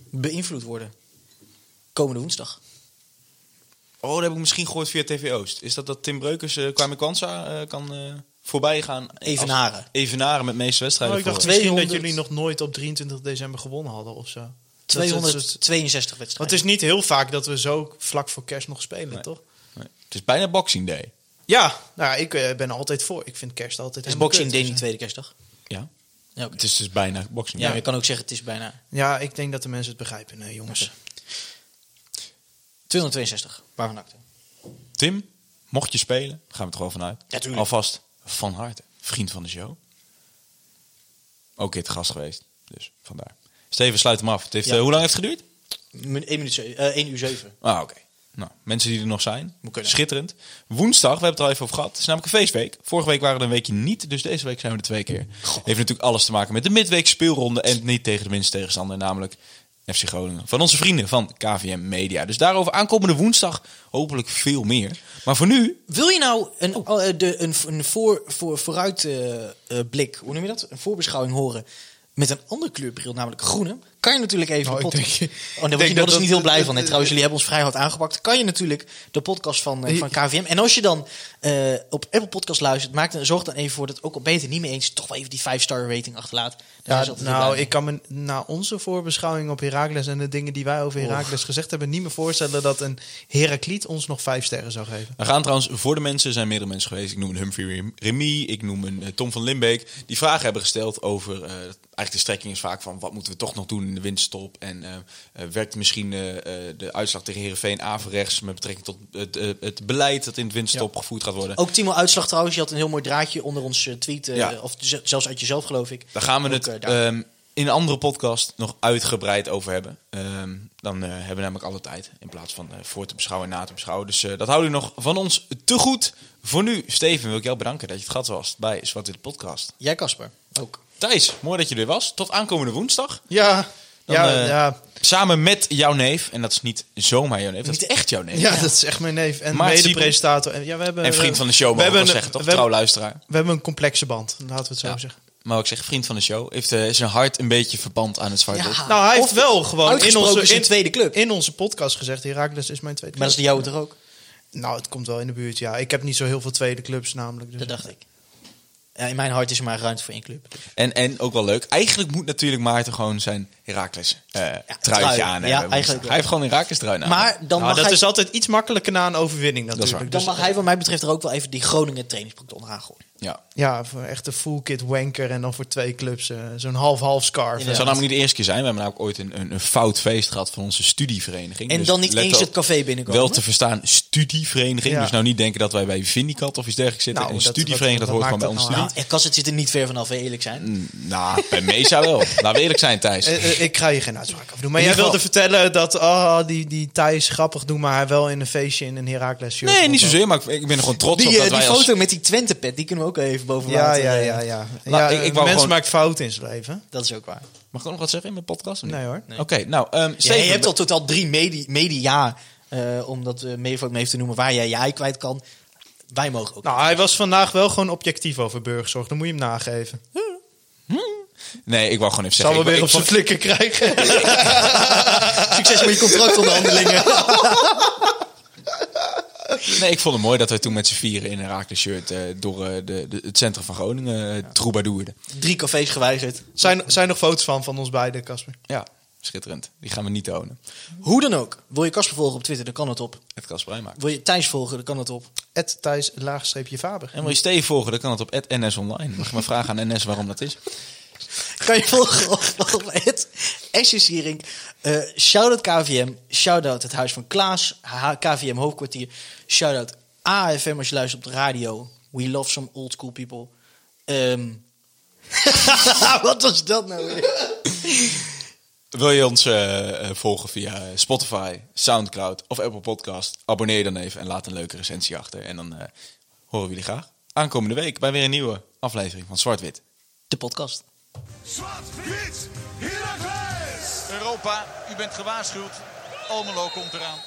beïnvloed worden? Komende woensdag. Oh, dat heb ik misschien gehoord via TV Oost. Is dat dat Tim Breukers uh, Kwame Kwanza eh, kan eh, voorbij gaan? Evenaren. Als- Evenaren met meeste wedstrijden. Oh, ik dacht voor- misschien 200 dat jullie nog nooit op 23 december gewonnen hadden of zo. Dat is- 262 Want wedstrijden. het is niet heel vaak dat we zo vlak voor kerst nog spelen, toch? Nee. Het is bijna Boxing Day. Ja, nou, ik eh, ben altijd voor. Ik vind kerst altijd is helemaal Boxing Day dus, niet eh, tweede kerstdag? Ja. Ja. Het is dus bijna Boxing ja, Day. maar je kan ook zeggen het is bijna Ja, ik denk dat de mensen het begrijpen, nee, jongens. 262. Waarvan acte? Tim, mocht je spelen, gaan we het er gewoon vanuit. Ja, tuurlijk. Alvast van harte. Vriend van de show. Ook dit gast geweest. Dus vandaar. Steven, sluit hem af. Het heeft, Ja. eh, hoe lang heeft het geduurd? 1 minuut, ze- eh, 1 uur 7. Ah, oké. Nou, mensen die er nog zijn, schitterend. Woensdag, we hebben het er al even over gehad. Het is namelijk een feestweek. Vorige week waren we een weekje niet, dus deze week zijn we er twee keer. Heeft natuurlijk alles te maken met de midweek speelronde en niet tegen de minste tegenstander, namelijk FC Groningen. Van onze vrienden van KVM Media. Dus daarover aankomende woensdag hopelijk veel meer. Maar voor nu, Wil je nou een, eh, de, een, een voor, voor, vooruitblik, hoe noem je dat? Een voorbeschouwing horen met een andere kleurbril, namelijk groene? Kan je natuurlijk even Nou, de ik podcast... denk- oh, word je er dat dus dat- niet heel blij dat- van. hè. Trouwens, jullie hebben ons vrij hard aangepakt. Kan je natuurlijk de podcast van, eh, van KVM. En als je dan eh, op Apple Podcast luistert, maak dan, zorg dan even voor dat ook al ben je het er niet mee eens, toch wel even die 5-star rating achterlaat. Daar is Ja, nou, ik kan me na onze voorbeschouwing op Heracles en de dingen die wij over Heracles gezegd hebben, niet meer voorstellen dat een Herakliet ons nog vijf sterren zou geven. we gaan trouwens voor de mensen, zijn meerdere mensen geweest. Ik noem een Humphrey Remy, ik noem een eh, Tom van Limbeek. Die vragen hebben gesteld over, eh, eigenlijk de strekking is vaak van wat moeten we toch nog doen in de winststop. En eh, eh, werkt misschien eh, eh, de uitslag tegen Heerenveen averechts met betrekking tot het, eh, het beleid dat in het winststop gevoerd gaat worden. Ook Timo Uitslag trouwens, je had een heel mooi draadje onder ons eh, tweet. eh, Ja. Of zelfs uit jezelf, geloof ik. Daar gaan we Ook, het eh, ehm, in een andere podcast nog uitgebreid over hebben. Ehm, dan eh, hebben we namelijk alle tijd. In plaats van eh, voor te beschouwen en na te beschouwen. Dus eh, dat houden we nog van ons te goed. Voor nu, Steven, wil ik jou bedanken dat je het gast was bij Zwart Wit Podcast. Jij, Casper, ook. Thijs, mooi dat je er was. Tot aankomende woensdag. Ja, Dan, ja, eh, ja. Samen met jouw neef. En dat is niet zomaar jouw neef. Dat is echt jouw neef. ja, dat is echt mijn neef en mede-presentator. En, ja, we hebben, En vriend van de show, we ik wel hebben, zeggen, toch? We hebben, luisteraar. we hebben een complexe band, laten we het zo Ja. zeggen. Maar ik zeg vriend van de show. Heeft eh, zijn hart een beetje verband aan het Zwart Wit. Ja. Nou, hij Of heeft wel gewoon in onze, in, tweede club. in onze podcast gezegd, Heracles is mijn tweede Maar club. dat is de jouwe toch ook? Nou, het komt wel in de buurt, ja. Ik heb niet zo heel veel tweede clubs namelijk. Dus. Dat dacht ik. Ja, in mijn hart is er maar ruimte voor één club. En, en ook wel leuk. Eigenlijk moet natuurlijk Maarten gewoon zijn Herakles eh truitje trui. aan. Ja. Hij heeft gewoon een Herakles trui aan. Maar dan Nou, mag, dat hij, is altijd iets makkelijker na een overwinning natuurlijk. dan Dus, mag hij wat mij betreft er ook wel even die Groningen trainingspak onderaan gooien. ja. Ja, voor echt een full kit wanker en dan voor twee clubs eh, zo'n half-half scarf. Het zou namelijk niet de eerste keer zijn. We hebben namelijk ooit een, een, een fout feest gehad van onze studievereniging. En Dus dan niet eens op, het café binnenkomen. Wel te verstaan studievereniging. Ja. Dus nou niet denken dat wij bij Vindicat of iets dergelijks zitten. Nou, een dat- studievereniging, dat, hoort gewoon bij ons dat studie. Nou, en Kas, het zit er niet ver vanaf, eerlijk zijn. Nou, bij Mesa wel. Laten we eerlijk zijn, Thijs. Eh, eh, eh, ik ga hier geen uitspraak over doen. Maar jij wilde vertellen dat oh, die, die Thijs grappig doen, maar hij wel in een feestje in een Heracles shirt. Nee, niet zozeer, maar ik, ben er gewoon trots Die, op eh, dat die wij foto als... met die Twente-pet, die kunnen we ook even boven Ja, water, ja, eh, ja, ja. Laat- ja ik- ik gewoon- maakt fouten in zijn leven. Dat is ook waar. Mag ik ook nog wat zeggen in mijn podcast? of niet? Nee hoor. Oké, nou, ehm Ja, Steven, je hebt al totaal drie medi media, eh om dat uh, mee te noemen, waar jij jij kwijt kan. Wij mogen ook. Nou, hij was vandaag wel gewoon objectief over burgerzorg. Dan moet je hem nageven. Nee, ik wou gewoon even Zal zeggen... we ik- weer ik op zijn flikken krijgen. <laughs> Succes met je contractonderhandelingen. <laughs> Nee, ik vond het mooi dat wij toen met z'n vieren in een Herakles shirt eh, door eh, de, de, het centrum van Groningen uh, troubadourden. Drie cafés geweigerd. zijn, zijn nog foto's van, van ons beiden, Casper? Ja, schitterend. Die gaan we niet tonen. Hoe dan ook. Wil je Casper volgen op Twitter, dan kan het op. Het. Wil je Thijs volgen, dan kan het op. Ed Thijs, laagstreepje Faber. En wil je Steve volgen, dan kan het op NS Online. Mag je maar vragen aan NS waarom dat is. Kan je volgen op, het Esjes Hierink. Uh, shoutout KVM. Shoutout het Huis van Klaas. KVM Hoofdkwartier. Shoutout AFM als je luistert op de radio. We love some old school people. Um, <laughs> Wat was dat nou weer? Wil je ons uh, volgen via Spotify, Soundcloud of Apple Podcast? Abonneer je dan even en laat een leuke recensie achter. En dan uh, horen we jullie graag aankomende week bij weer een nieuwe aflevering van Zwart-Wit. De podcast. Zwart-Wit, Heracles! Europa, u bent gewaarschuwd. Almelo komt eraan.